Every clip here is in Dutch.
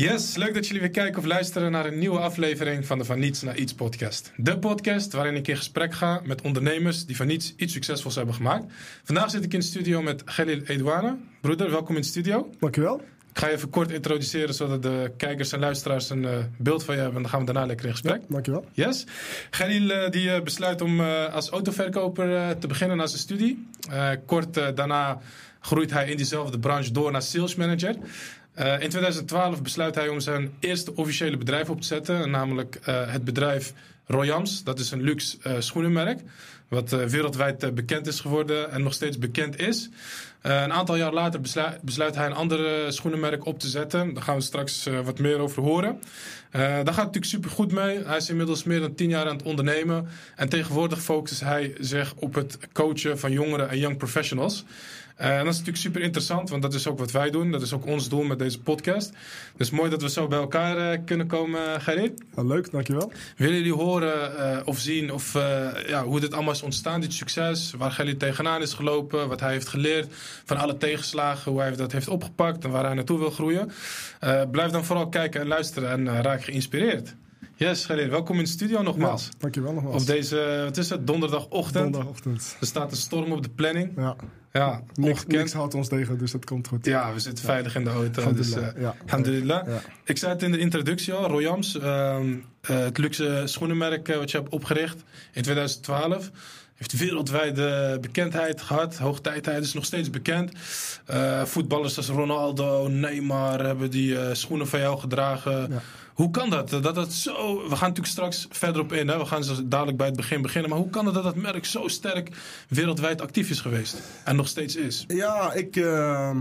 Yes, leuk dat jullie weer kijken of luisteren naar een nieuwe aflevering van de Van Niets naar Iets podcast. De podcast waarin ik in gesprek ga met ondernemers die van niets iets succesvols hebben gemaakt. Vandaag zit ik in de studio met Khalil Edouane. Broeder, welkom in de studio. Dankjewel. Ik ga je even kort introduceren zodat de kijkers en luisteraars een uh, beeld van je hebben. En dan gaan we daarna lekker in gesprek. Ja, dankjewel. Yes. Khalil uh, die uh, besluit om als autoverkoper te beginnen na zijn studie. kort daarna groeit hij in diezelfde branche door naar sales manager. Uh, in 2012 besluit hij om zijn eerste officiële bedrijf op te zetten, namelijk uh, het bedrijf Royams. Dat is een luxe uh, schoenenmerk, wat wereldwijd bekend is geworden en nog steeds bekend is. een aantal jaar later besluit, hij een andere schoenenmerk op te zetten. Daar gaan we straks wat meer over horen. daar gaat het natuurlijk super goed mee. Hij is inmiddels meer dan tien jaar aan het ondernemen. En tegenwoordig focust hij zich op het coachen van jongeren en young professionals. Uh, en dat is natuurlijk super interessant, want dat is ook wat wij doen. Dat is ook ons doel met deze podcast. Dus mooi dat we zo bij elkaar uh, kunnen komen, uh, Gerrit. Ja, leuk, dankjewel. Willen jullie horen of zien of, ja, hoe dit allemaal is ontstaan, dit succes? Waar Gerrit tegenaan is gelopen, wat hij heeft geleerd van alle tegenslagen, hoe hij dat heeft opgepakt en waar hij naartoe wil groeien? blijf dan vooral kijken en luisteren en raak geïnspireerd. Yes, Gerrit, welkom in de studio nogmaals. Ja, dankjewel nogmaals. Op deze, wat is het, donderdagochtend. Donderdagochtend. Er staat een storm op de planning. Ja. Ja, niks, niks houdt ons tegen, dus dat komt goed. Ja, we zitten veilig in de auto. Dus, uh, ja. Alhamdulillah. Ja. Ik zei het in de introductie al, Royams, uh, uh, het luxe schoenenmerk wat je hebt opgericht in 2012. Heeft wereldwijde bekendheid gehad. Hoogtijdheid is nog steeds bekend. voetballers als Ronaldo, Neymar hebben die schoenen van jou gedragen. Hoe kan dat? Dat dat zo. We gaan natuurlijk straks verder op in. Hè? We gaan zo dadelijk bij het begin beginnen. Maar hoe kan het dat dat merk zo sterk wereldwijd actief is geweest? En nog steeds is? Ja, ik, uh,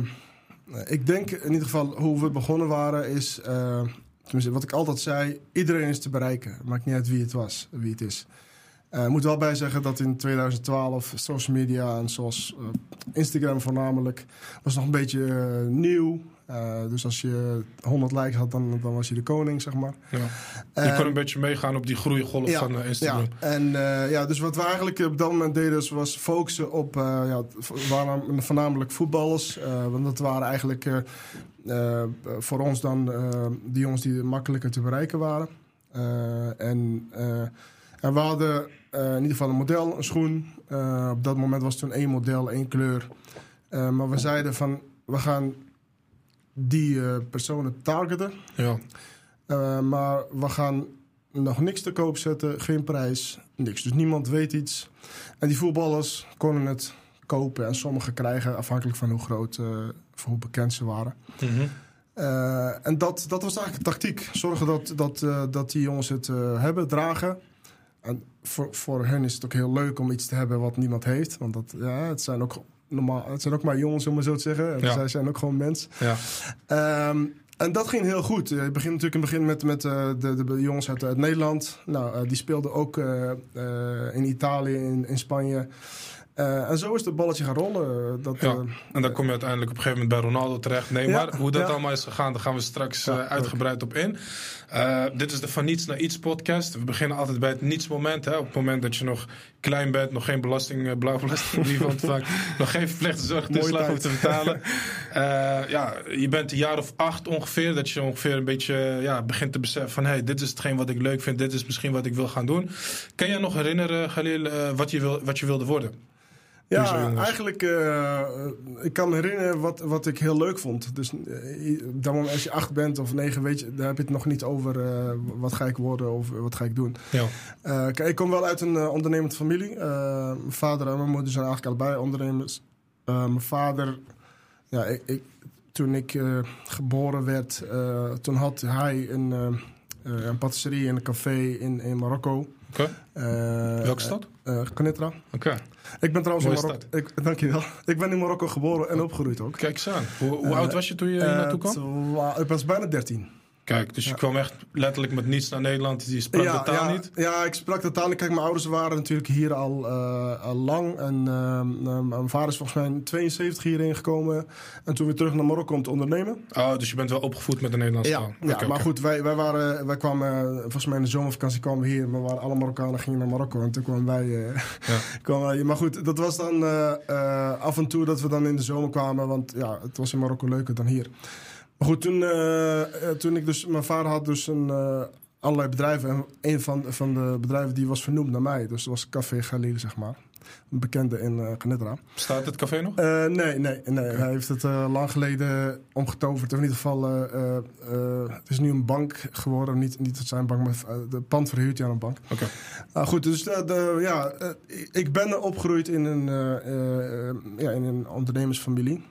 ik denk in ieder geval hoe we begonnen waren is. Uh, tenminste, wat ik altijd zei: iedereen is te bereiken. Maakt niet uit wie het was, wie het is. Ik uh, moet wel bij zeggen dat in 2012 social media en zoals Instagram voornamelijk was nog een beetje uh, nieuw. dus als je 100 likes had, dan, dan was je de koning, zeg maar. Ja. Je kon een beetje meegaan op die groeigolf ja, van Instagram. Ja. En ja, dus wat we eigenlijk op dat moment deden, was focussen op ja, waren voornamelijk voetballers. want dat waren eigenlijk voor ons dan die jongens die makkelijker te bereiken waren. en, en we hadden in ieder geval een model, een schoen. Op dat moment was het toen één model, één kleur. Maar we zeiden van, we gaan die personen targeten. Ja. maar we gaan nog niks te koop zetten, geen prijs, niks. Dus niemand weet iets. En die voetballers konden het kopen en sommigen krijgen, afhankelijk van hoe groot, of hoe bekend ze waren. Mm -hmm. en dat, dat was eigenlijk de tactiek. Zorgen dat, dat, dat die jongens het hebben, dragen. En voor, voor hen is het ook heel leuk om iets te hebben wat niemand heeft. Want dat, ja, het zijn ook normaal, het zijn ook maar jongens, om maar zo te zeggen. Ja. Zij zijn ook gewoon mens. Ja. Um, en dat ging heel goed. Je begint natuurlijk in het begin met, met uh, de, de, jongens uit, uit Nederland. Nou, uh, die speelden ook uh, in Italië, in, in Spanje. Uh, en zo is het balletje gaan rollen. Dat, ja. en dan kom je uiteindelijk op een gegeven moment bij Ronaldo terecht. Nee, maar hoe dat allemaal is gegaan, daar gaan we straks uh, uitgebreid op in. Dit is de Van Niets naar Iets podcast. We beginnen altijd bij het nietsmoment. Hè? Op het moment dat je nog klein bent, nog geen belasting, blauwe belastingbrief ontvangt, nog geen verplichte zorgtoeslag hoeft te betalen. ja, je bent een jaar of acht ongeveer, dat je ongeveer een beetje ja, begint te beseffen van hey, dit is hetgeen wat ik leuk vind, dit is misschien wat ik wil gaan doen. Kan je nog herinneren, Galil, wat, je wil, wat je wilde worden? Ja, eigenlijk, uh, ik kan me herinneren wat, wat ik heel leuk vond. Dus uh, dan als je acht bent of negen, weet je, daar heb je het nog niet over uh, wat ga ik worden of wat ga ik doen. Ja. kijk, ik kom wel uit een ondernemende familie. mijn vader en mijn moeder zijn eigenlijk allebei ondernemers. mijn vader, ja, ik, ik toen ik geboren werd, toen had hij een, een patisserie en een café in, in Marokko. Oké. Okay. Welke stad? Uh. Oké. Okay. Ik ben trouwens in Marokko. Ik, dankjewel. Ik ben in Marokko geboren en opgegroeid ook. Kijk eens aan. Hoe, hoe uh, oud was je toen je hier naartoe kwam? ik was bijna 13. Kijk, dus je ja. kwam echt letterlijk met niets naar Nederland. Je sprak ja, de taal ja, niet? Ja, ik sprak de taal niet. Kijk, mijn ouders waren natuurlijk hier al, uh, al lang. En uh, mijn vader is volgens mij in 72 hierheen gekomen. En toen weer terug naar Marokko om te ondernemen. Oh, dus je bent wel opgevoed met de Nederlandse taal? Ja, okay, maar okay. goed, wij, wij, waren, wij kwamen, volgens mij in de zomervakantie kwamen we hier. We waren alle Marokkanen gingen naar Marokko. En toen kwamen wij... Uh, kwamen wij maar goed, dat was dan af en toe dat we dan in de zomer kwamen. Want ja, het was in Marokko leuker dan hier. Maar goed, toen, eh, eh, toen ik dus... Mijn vader had dus een, eh, allerlei bedrijven. En een van, van de bedrijven die was vernoemd naar mij. Dus dat was Café Galil, zeg maar. Een bekende in uh, Genedra. Staat het café nog? Nee, nee, nee. Hij heeft het lang geleden omgetoverd. In ieder geval, eh, het is nu een bank geworden. Niet, niet het zijn bank, maar de pand verhuurt je aan een bank. Oké. Ah, goed, dus de, ja, ik ben opgegroeid in een, ja, in een ondernemersfamilie.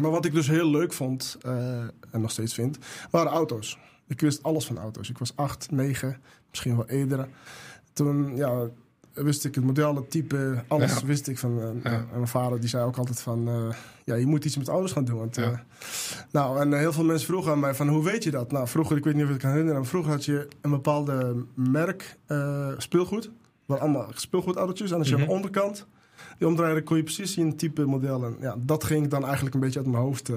Maar wat ik dus heel leuk vond, eh, en nog steeds vind, waren auto's. Ik wist alles van auto's. Ik was acht, negen, misschien wel eerder. Toen ja, wist ik het model, het type, alles Ja. wist ik van. eh, Ja. En mijn vader die zei ook altijd van, eh, ja, je moet iets met auto's gaan doen. Want, Ja. nou, en heel veel mensen vroegen aan mij van, hoe weet je dat? Nou, vroeger, ik weet niet of je het kan herinneren, maar vroeger had je een bepaalde merk speelgoed. Waar allemaal speelgoedautootjes. En als je Mhm. aan de onderkant die omdraaide, kon je precies zien type model. En ja, dat ging dan eigenlijk een beetje uit mijn hoofd. eh.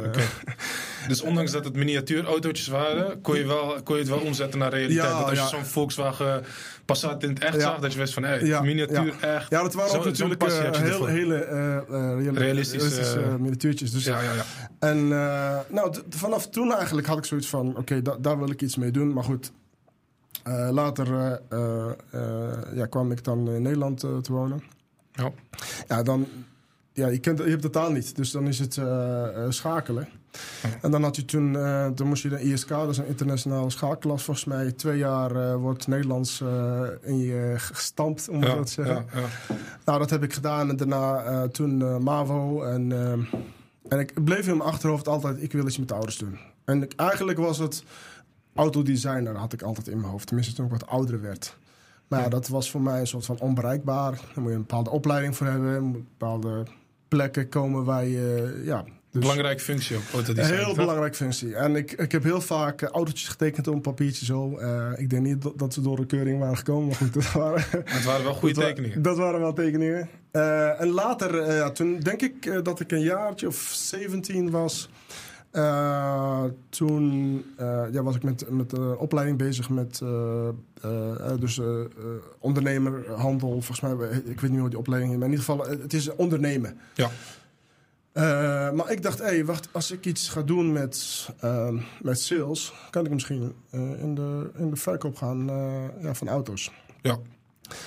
Dus ondanks dat het miniatuurautootjes waren, kon je, wel, kon je het wel omzetten naar realiteit. Ja, dat als je zo'n Volkswagen Passat in het echt Ja. zag, dat je wist van, hé, miniatuur echt. Ja, dat waren Zo- ook natuurlijk je heel, hele eh, reali- Realistische, miniatuurtjes. Dus, Ja, ja, ja. En nou, vanaf toen eigenlijk had ik zoiets van... oké, da- daar wil ik iets mee doen. Maar goed, later ja, kwam ik dan in Nederland te wonen. Ja. Ja, dan... Ja, je, kent, je hebt de taal niet, dus dan is het eh, eh, schakelen. En dan had je toen, eh, toen moest je de ISK, dat is een internationale schaakklas volgens mij. Twee jaar eh, wordt Nederlands in je gestampt, om Ja, zo te zeggen. ja, ja. Nou, dat heb ik gedaan en daarna toen MAVO. En, en ik bleef in mijn achterhoofd altijd, ik wil iets met auto's doen. En ik- eigenlijk was het autodesigner, had ik altijd in mijn hoofd. Tenminste, toen ik wat ouder werd. Maar ja, dat was voor mij een soort van onbereikbaar. Daar moet je een bepaalde opleiding voor hebben. Er moet bepaalde plekken komen waar je... Ja, dus Belangrijke functie ook, autodesign. een heel belangrijke functie. En ik, ik heb heel vaak eh, autootjes getekend op een papiertje zo. Eh, ik denk niet dat, ze door de keuring waren gekomen. Maar goed, dat waren... Het waren wel goede tekeningen. Dat waren wel tekeningen. Eh, en later, ja, toen denk ik dat ik een jaartje of 17 was. Eh, toen eh, ja, was ik met, met de opleiding bezig met eh, dus, ondernemer, handel. Volgens mij, ik weet niet hoe die opleiding is. Maar in ieder geval, het is ondernemen. Ja. Maar ik dacht, hé, hey, wacht, als ik iets ga doen met, eh, met sales, kan ik misschien in, de, in de verkoop gaan ja, van auto's. Ja.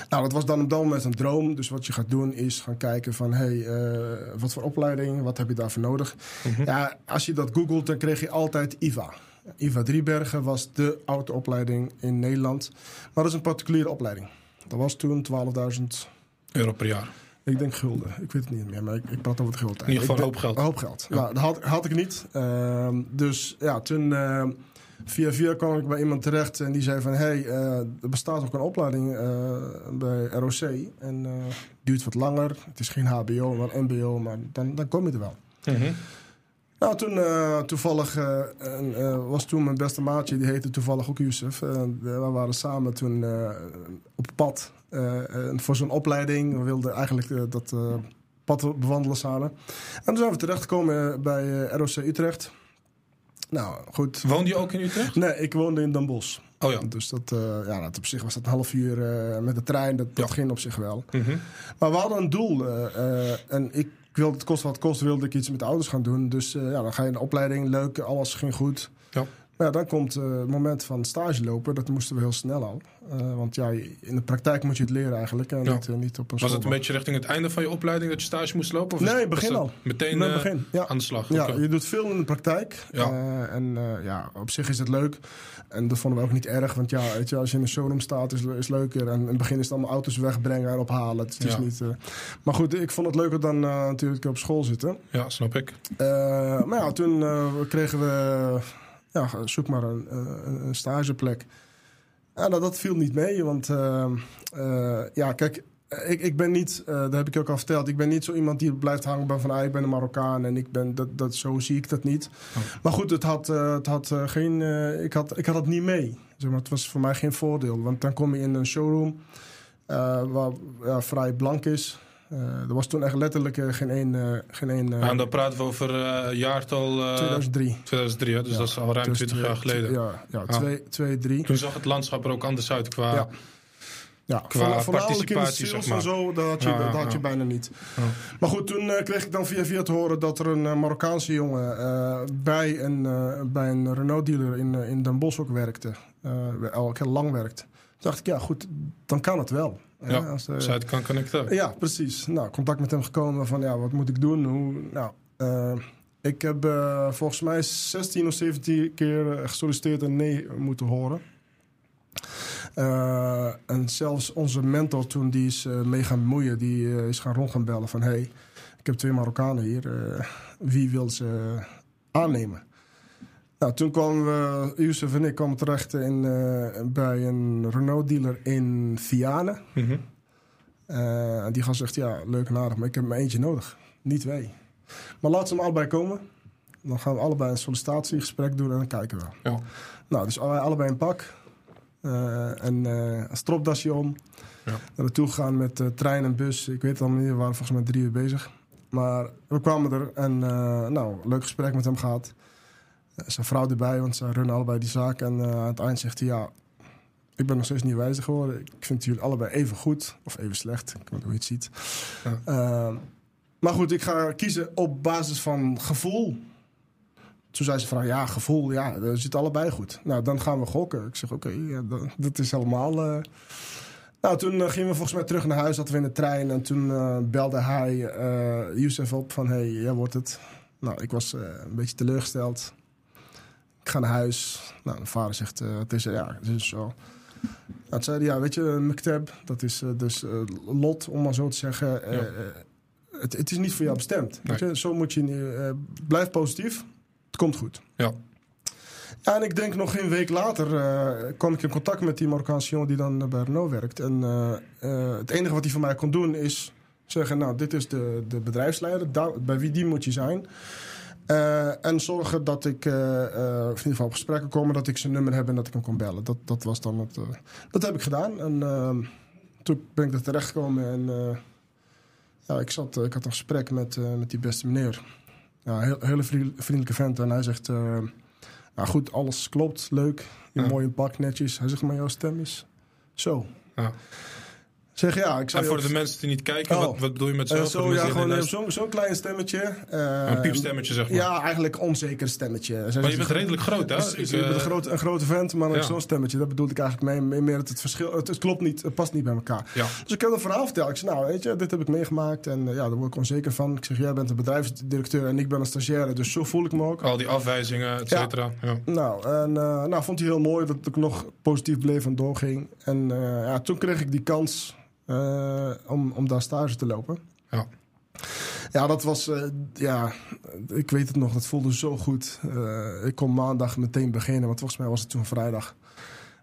Nou, dat was dan op dat moment een droom. Dus wat je gaat doen is gaan kijken van... hé, hey, eh, wat voor opleiding, wat heb je daarvoor nodig? Mhm. Ja, als je dat googelt, dan kreeg je altijd IVA. IVA Driebergen was de autoopleiding in Nederland. Maar dat is een particuliere opleiding. Dat was toen 12.000, Euro per jaar. ik denk gulden. Ik weet het niet meer, maar ik, ik praat over het guld. In ieder geval hoop geld. Hoop geld. Ja. Nou, dat had, had ik niet. Ehm, dus ja, toen... ehm, Via via kwam ik bij iemand terecht en die zei van... hé, hey, eh, er bestaat ook een opleiding eh, bij ROC. En eh duurt wat langer. Het is geen hbo, maar mbo, maar dan, dan kom je er wel. Mhm. Nou, toen toevallig en, was toen mijn beste maatje, die heette toevallig ook Youssef. Eh, we waren samen toen op pad voor zo'n opleiding. We wilden eigenlijk dat pad bewandelen samen. En toen zijn we terechtgekomen bij ROC Utrecht. Nou, goed. Woonde je ook in Utrecht? Nee, ik woonde in Den Bosch. Oh ja. Dus dat, eh, ja, dat op zich was dat een half uur eh, met de trein. Dat, dat Ja. ging op zich wel. Mhm. Maar we hadden een doel. eh, en ik wilde, het kost wat kost, wilde ik iets met de auto's gaan doen. Dus ja, dan ga je in de opleiding, leuk, alles ging goed. Ja. Ja, dan komt eh, het moment van stage lopen. Dat moesten we heel snel al. Eh, want ja, in de praktijk moet je het leren eigenlijk. En Ja. niet, eh, niet op een Was het een beetje richting het einde van je opleiding dat je stage moest lopen? Of Nee, begin al. Meteen Nee, begin. Ja. aan de slag. Ja, je doet veel in de praktijk. Ja. En ja, op zich is het leuk. En dat vonden we ook niet erg. Want ja, weet je, als je in een showroom staat, is, is leuker. En in het begin is het allemaal auto's wegbrengen en ophalen. Het is niet, maar goed, ik vond het leuker dan natuurlijk op school zitten. Ja, snap ik. Maar ja, toen kregen we... Ja, zoek maar een, eh, een, een stageplek. Ja, nou, dat viel niet mee, want... eh, eh, ja, kijk, ik, ik ben niet... dat heb ik je ook al verteld. Ik ben niet zo iemand die blijft hangen bij van... Ah, ik ben een Marokkaan en ik ben... Dat, dat, zo zie ik dat niet. Oh. Maar goed, het had, het had geen... ik, had, ik had het niet mee. Zeg maar, het was voor mij geen voordeel. Want dan kom je in een showroom... waar ja, vrij blank is... Eh, er was toen echt letterlijk eh, geen één... eh, geen één en dan praten we over jaartal eh, 2003. 2003, hè? dus Ja, dat is al ruim Dus 20 jaar geleden. Ja, ja Ah. twee, twee, drie. Toen zag het landschap er ook anders uit qua... Ja. Ja, Qua in participatie, zeg maar. en zo, dat had je, Ja, dat had ja. je bijna niet. Ja. Maar goed, toen kreeg ik dan via via te horen dat er een Marokkaanse jongen eh, bij, een, bij een Renault-dealer in, eh, in Den Bosch ook werkte. al heel lang werkte. Toen dacht ik, ja goed, dan kan het wel. Ja, als, kan connecten. ja, precies. Nou, contact met hem gekomen van ja, wat moet ik doen? Hoe, nou, eh, ik heb eh, volgens mij 16 of 17 keer gesolliciteerd en nee moeten horen. Eh, en zelfs onze mentor toen die is mee gaan bemoeien, die is gaan rond gaan bellen van hey, ik heb twee Marokkanen hier, wie wil ze aannemen? Nou, toen kwamen we, Youssef en ik kwamen terecht in, eh, bij een Renault dealer in Vianen. Mhm. Eh, en die gast zegt, ja, leuk en aardig, maar ik heb maar eentje nodig. Niet twee. Maar laat ze hem allebei komen. Dan gaan we allebei een sollicitatiegesprek doen en dan kijken we. Ja. Nou, dus wij allebei een pak. eh, en een stropdasje om. Ja. Naar naartoe gegaan met trein en bus. Ik weet het allemaal niet, we waren volgens mij drie uur bezig. Maar we kwamen er en nou, leuk gesprek met hem gehad. Zijn vrouw erbij, want ze runnen allebei die zaak. En eh, aan het eind zegt hij, ja, ik ben nog steeds niet wijzer geworden. Ik vind jullie allebei even goed. Of even slecht, ik weet niet hoe je het ziet. Ja. Eh, maar goed, ik ga kiezen op basis van gevoel. Toen zei ze van, ja, gevoel, ja, dat zit allebei goed. Nou, dan gaan we gokken. Ik zeg, oké, ja, dat, dat is helemaal... eh. Nou, toen eh, gingen we volgens mij terug naar huis, zaten we in de trein. En toen belde hij Youssef op van, hey, jij wordt het. Nou, ik was een beetje teleurgesteld. Ik ga naar huis. Nou, mijn vader zegt, eh, het is, ja, het is zo. Nou, toen zei hij, ja, weet je, Mektab, dat is eh, dus eh, lot, om maar zo te zeggen. Ja. het, het is niet voor jou bestemd. Weet Nee. je? Zo moet je, niet, eh, blijf positief. Het komt goed. Ja. Ja, en ik denk nog geen week later kwam ik in contact met die Marokkaanse jongen die dan bij Renault werkt. En het enige wat hij van mij kon doen is zeggen, nou, dit is de, de bedrijfsleider, daar- bij wie die moet je zijn. Eh, en zorgen dat ik, of in ieder geval op gesprekken komen, dat ik zijn nummer heb en dat ik hem kon bellen. Dat, dat was dan het. dat heb ik gedaan. En eh, toen ben ik er terechtgekomen en eh, ja, ik, zat, ik had een gesprek met, met die beste meneer. Ja, heel, hele vri- vriendelijke vent. En hij zegt, nou goed, alles klopt, leuk. Je Ja. mooi in pak, netjes. Hij zegt, maar jouw stem is zo. Ja. Zeg ja, ik zou En voor ook- de mensen die niet kijken, Oh. wat, wat bedoel je met zo? De zo, ja, gewoon zo'n klein stemmetje. eh, Een piepstemmetje, zeg maar. Ja, eigenlijk onzeker stemmetje. Maar je bent redelijk groot, hè? Dus, Ik, je bent eh, een, grote, een grote vent, maar ja. zo'n stemmetje. Dat bedoelde ik eigenlijk mee. mee- Meer het, het verschil. Het, het klopt niet, het past niet bij elkaar. Ja. Dus ik heb een verhaal verteld. Ik zei, nou, weet je, dit heb ik meegemaakt. En eh, ja, daar word ik onzeker van. Ik zeg, jij bent een bedrijfsdirecteur en ik ben een stagiaire. Dus zo voel ik me ook. Al die afwijzingen, et cetera. Ja. Nou, en nou, vond hij heel mooi dat ik nog positief bleef en doorging. En ja, toen kreeg ik die kans om, om daar stage te lopen. Ja. Ja, dat was, eh, ja, ik weet het nog, dat voelde zo goed. Eh, ik kon maandag meteen beginnen, want volgens mij was het toen vrijdag.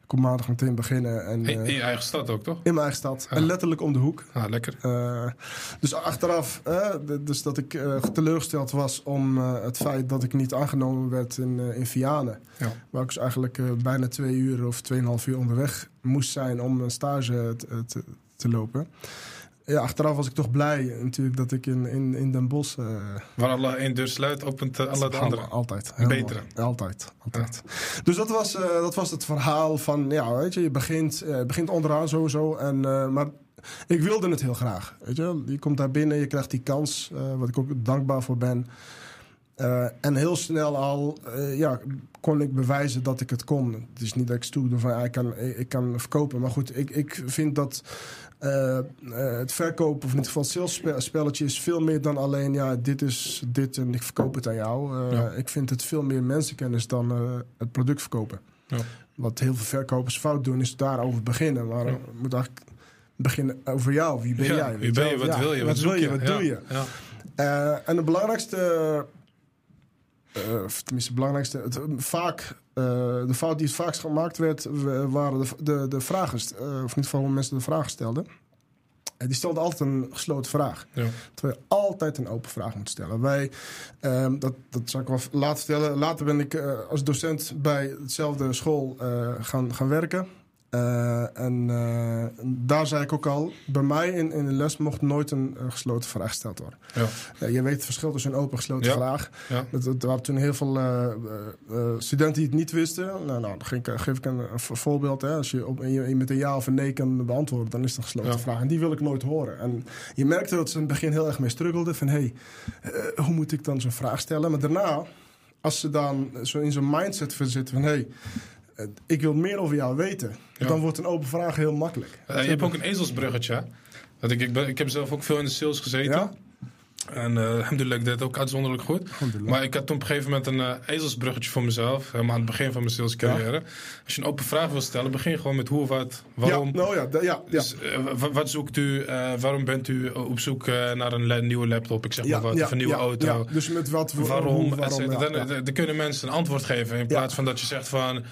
Ik kon maandag meteen beginnen en, In, eh, in je eigen stad ook, toch? in mijn eigen stad. Ja. En letterlijk om de hoek. Ah, lekker. Eh, dus achteraf, eh, dus dat ik eh, teleurgesteld was om eh, het feit dat ik niet aangenomen werd in, eh, in Vianen. Ja. Waar ik dus eigenlijk eh, bijna twee uur of tweeënhalf uur onderweg moest zijn om een stage te, te, te lopen. Ja, achteraf was ik toch blij natuurlijk dat ik in, in, in Den Bosch... eh, Waar Allah één deur sluit, opent uh, alle de andere. Altijd. Betere. Altijd. altijd. Dus dat was, eh, dat was het verhaal van, ja, weet je, je begint, eh, begint onderaan sowieso. En, eh, maar ik wilde het heel graag. Weet je, je komt daar binnen, je krijgt die kans, eh, wat ik ook dankbaar voor ben. Eh, en heel snel al eh, ja, kon ik bewijzen dat ik het kon. Het is niet dat ik stoer doe van ja, ik, kan, ik kan verkopen. Maar goed, ik, ik vind dat eh, eh, het verkopen, of in ieder geval het is veel meer dan alleen ja, dit is dit en ik verkoop het aan jou. Eh, Ja. Ik vind het veel meer mensenkennis dan het product verkopen. Ja. Wat heel veel verkopers fout doen, is daarover beginnen. Maar Ja. moet eigenlijk beginnen over jou. Wie ben Ja, jij? wie ben je? Wat wil je? Wat wil zoek je? Wat doe je? Ja. En de belangrijkste, of tenminste, het belangrijkste, het, vaak, eh, de fout die het vaakst gemaakt werd, waren de, de, de vragen, eh, of geval hoe mensen de vragen stelden. En die stelden altijd een gesloten vraag. Ja. Terwijl je altijd een open vraag moet stellen. Wij, ehm, dat, dat zal ik wel later vertellen. Later ben ik eh, als docent bij hetzelfde school eh, gaan, gaan werken. Eh, en eh, daar zei ik ook al, bij mij in, in de les mocht nooit een, gesloten vraag gesteld worden. Ja. Ja, je weet het verschil tussen een open en gesloten Ja. vraag. Ja. Dat, dat, er waren toen heel veel eh, eh, eh, studenten die het niet wisten. Nou, nou dan geef ik, geef ik een, een vo- voorbeeld. Hè. Als je, op, je, met een ja of een nee kan beantwoorden, dan is het een gesloten vraag. En die wil ik nooit horen. En je merkte dat ze in het begin heel erg mee struggelden. Van, hé, hey, eh, hoe moet ik dan zo'n vraag stellen? Maar daarna, als ze dan zo in zo'n mindset zitten van... hé, hey, eh, ik wil meer over jou weten. Ja. Dan wordt een open vraag heel makkelijk. Eh, je hebt ook een ezelsbruggetje. Want ik, ik, ben, ik heb zelf ook veel in de sales gezeten. Ja? En eh alhamdulillah, ik deed ook uitzonderlijk goed. Maar ik had toen op een gegeven moment een eh, ezelsbruggetje voor mezelf. Helemaal aan het begin van mijn salescarrière. Als je een open vraag wil stellen, begin gewoon met hoe, wat, waarom. Ja, nou ja, ja, ja. Dus, eh, wa- wat zoekt u? eh, waarom bent u op zoek eh, naar een nieuwe laptop? Ik zeg maar wat, of een nieuwe auto. ja. Dus met wat, voor- Waarom? waarom dan- dan kunnen mensen een antwoord geven. In plaats van dat je zegt van...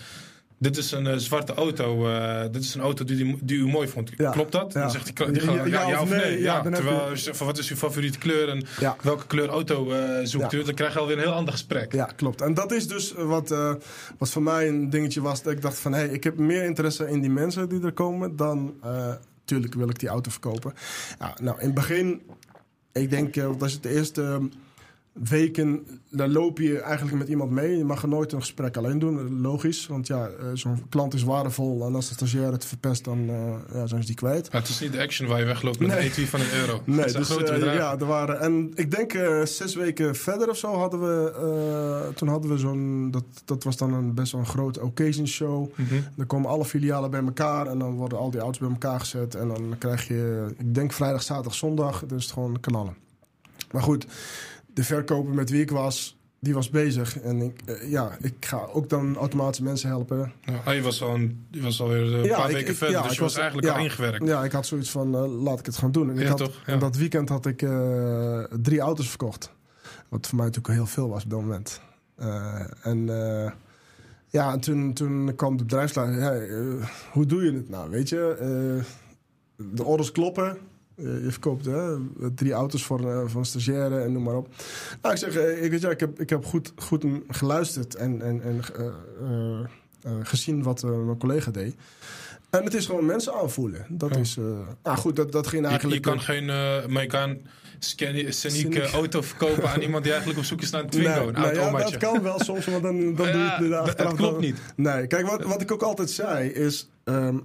Dit is een eh, zwarte auto. eh, dit is een auto die, die, u mooi vond. Ja. Klopt dat? Ja. Dan zegt die, die Ja, gewoon, ja, of nee. nee. Ja, Ja, dan heb terwijl je- van wat is uw favoriete kleur en welke kleur auto eh, zoekt u, dan krijg je alweer een heel ander gesprek. Ja, klopt. En dat is dus wat, wat voor mij een dingetje was. Dat ik dacht van, hé, hey, ik heb meer interesse in die mensen die er komen dan... tuurlijk wil ik die auto verkopen. Nou, in het begin, ik denk dat je de eerste weken, dan loop je eigenlijk met iemand mee. Je mag er nooit een gesprek alleen doen, logisch. Want ja, eh, zo'n klant is waardevol. En als de stagiair het verpest, dan eh, ja, zijn ze die kwijt. Maar het is niet de action waar je wegloopt met Nee. een etui van een euro. Nee, dus grote eh, ja, er waren. En ik denk zes weken verder of zo hadden we. toen hadden we zo'n. Dat, dat was dan een best wel een grote occasion show. Mhm. Dan komen alle filialen bij elkaar en dan worden al die auto's bij elkaar gezet. En dan krijg je, ik denk vrijdag, zaterdag, zondag. Dus het gewoon knallen. Maar goed, de verkoper met wie ik was, die was bezig. En ik, eh, ja, ik ga ook dan automatisch mensen helpen. Ja, ah, je was al een, je was alweer een Ja, paar ik- weken ik- verder, ja, dus ik je was, was- eigenlijk al ingewerkt. Ja, ik had zoiets van, eh, laat ik het gaan doen. En, ik had, toch? En dat weekend had ik eh, drie auto's verkocht. Wat voor mij natuurlijk heel veel was op dat moment. Eh, en eh, ja, en toen, toen kwam de bedrijfsleider. Eh, hoe doe je het nou? Weet je, eh, de orders kloppen. Eh, je verkoopt hè, drie auto's voor, eh, voor een stagiaire en noem maar op. Nou, ik zeg, eh, ik, weet je, ik heb, ik heb goed, goed geluisterd en, en, en eh, eh, eh, gezien wat eh, mijn collega deed. En het is gewoon mensen aanvoelen. Dat Ja. is. eh nou goed, dat, dat ging Je, eigenlijk. je kan geen uh, Mekaan scenieke Scenic. auto verkopen aan iemand die eigenlijk op zoek is naar een Twingo, Nee, een nou ja, dat kan wel soms, maar dan, dan doe je Ja, het dat- klopt niet. Nee, kijk, wat, wat ik ook altijd zei is. ehm,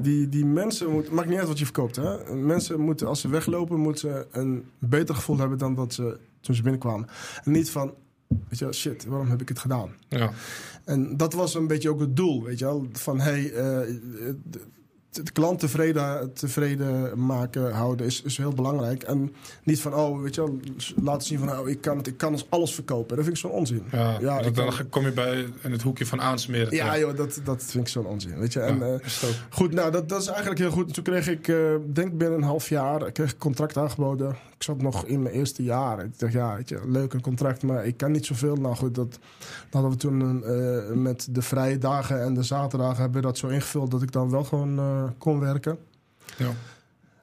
die, die mensen moeten. Maakt niet uit wat je verkoopt, hè? Mensen moeten, als ze weglopen, moeten ze een beter gevoel hebben dan dat ze toen ze binnenkwamen. En niet van. Weet je, wel, shit, waarom heb ik het gedaan? Ja. En dat was een beetje ook het doel, weet je wel. Van, hey, eh, de, klant tevreden, tevreden maken, houden is, is heel belangrijk. En niet van, oh, weet je wel, laten zien van, oh, ik kan het, ik kan ons alles verkopen. Dat vind ik zo'n onzin. Ja, Ja, dat- dan kan- kom je bij in het hoekje van aansmeren. Ja, joh, dat, dat vind ik zo'n onzin, weet je. En, Ja, eh. Goed, nou, dat, dat is eigenlijk heel goed. Toen kreeg ik, eh, denk binnen een half jaar, ik kreeg ik contract aangeboden. Ik zat nog in mijn eerste jaar. Ik dacht, ja, weet je, leuk een contract, maar ik kan niet zoveel. Nou goed, dat, dat hadden we toen eh, met de vrije dagen en de zaterdagen hebben we dat zo ingevuld dat ik dan wel gewoon kon werken. Ja.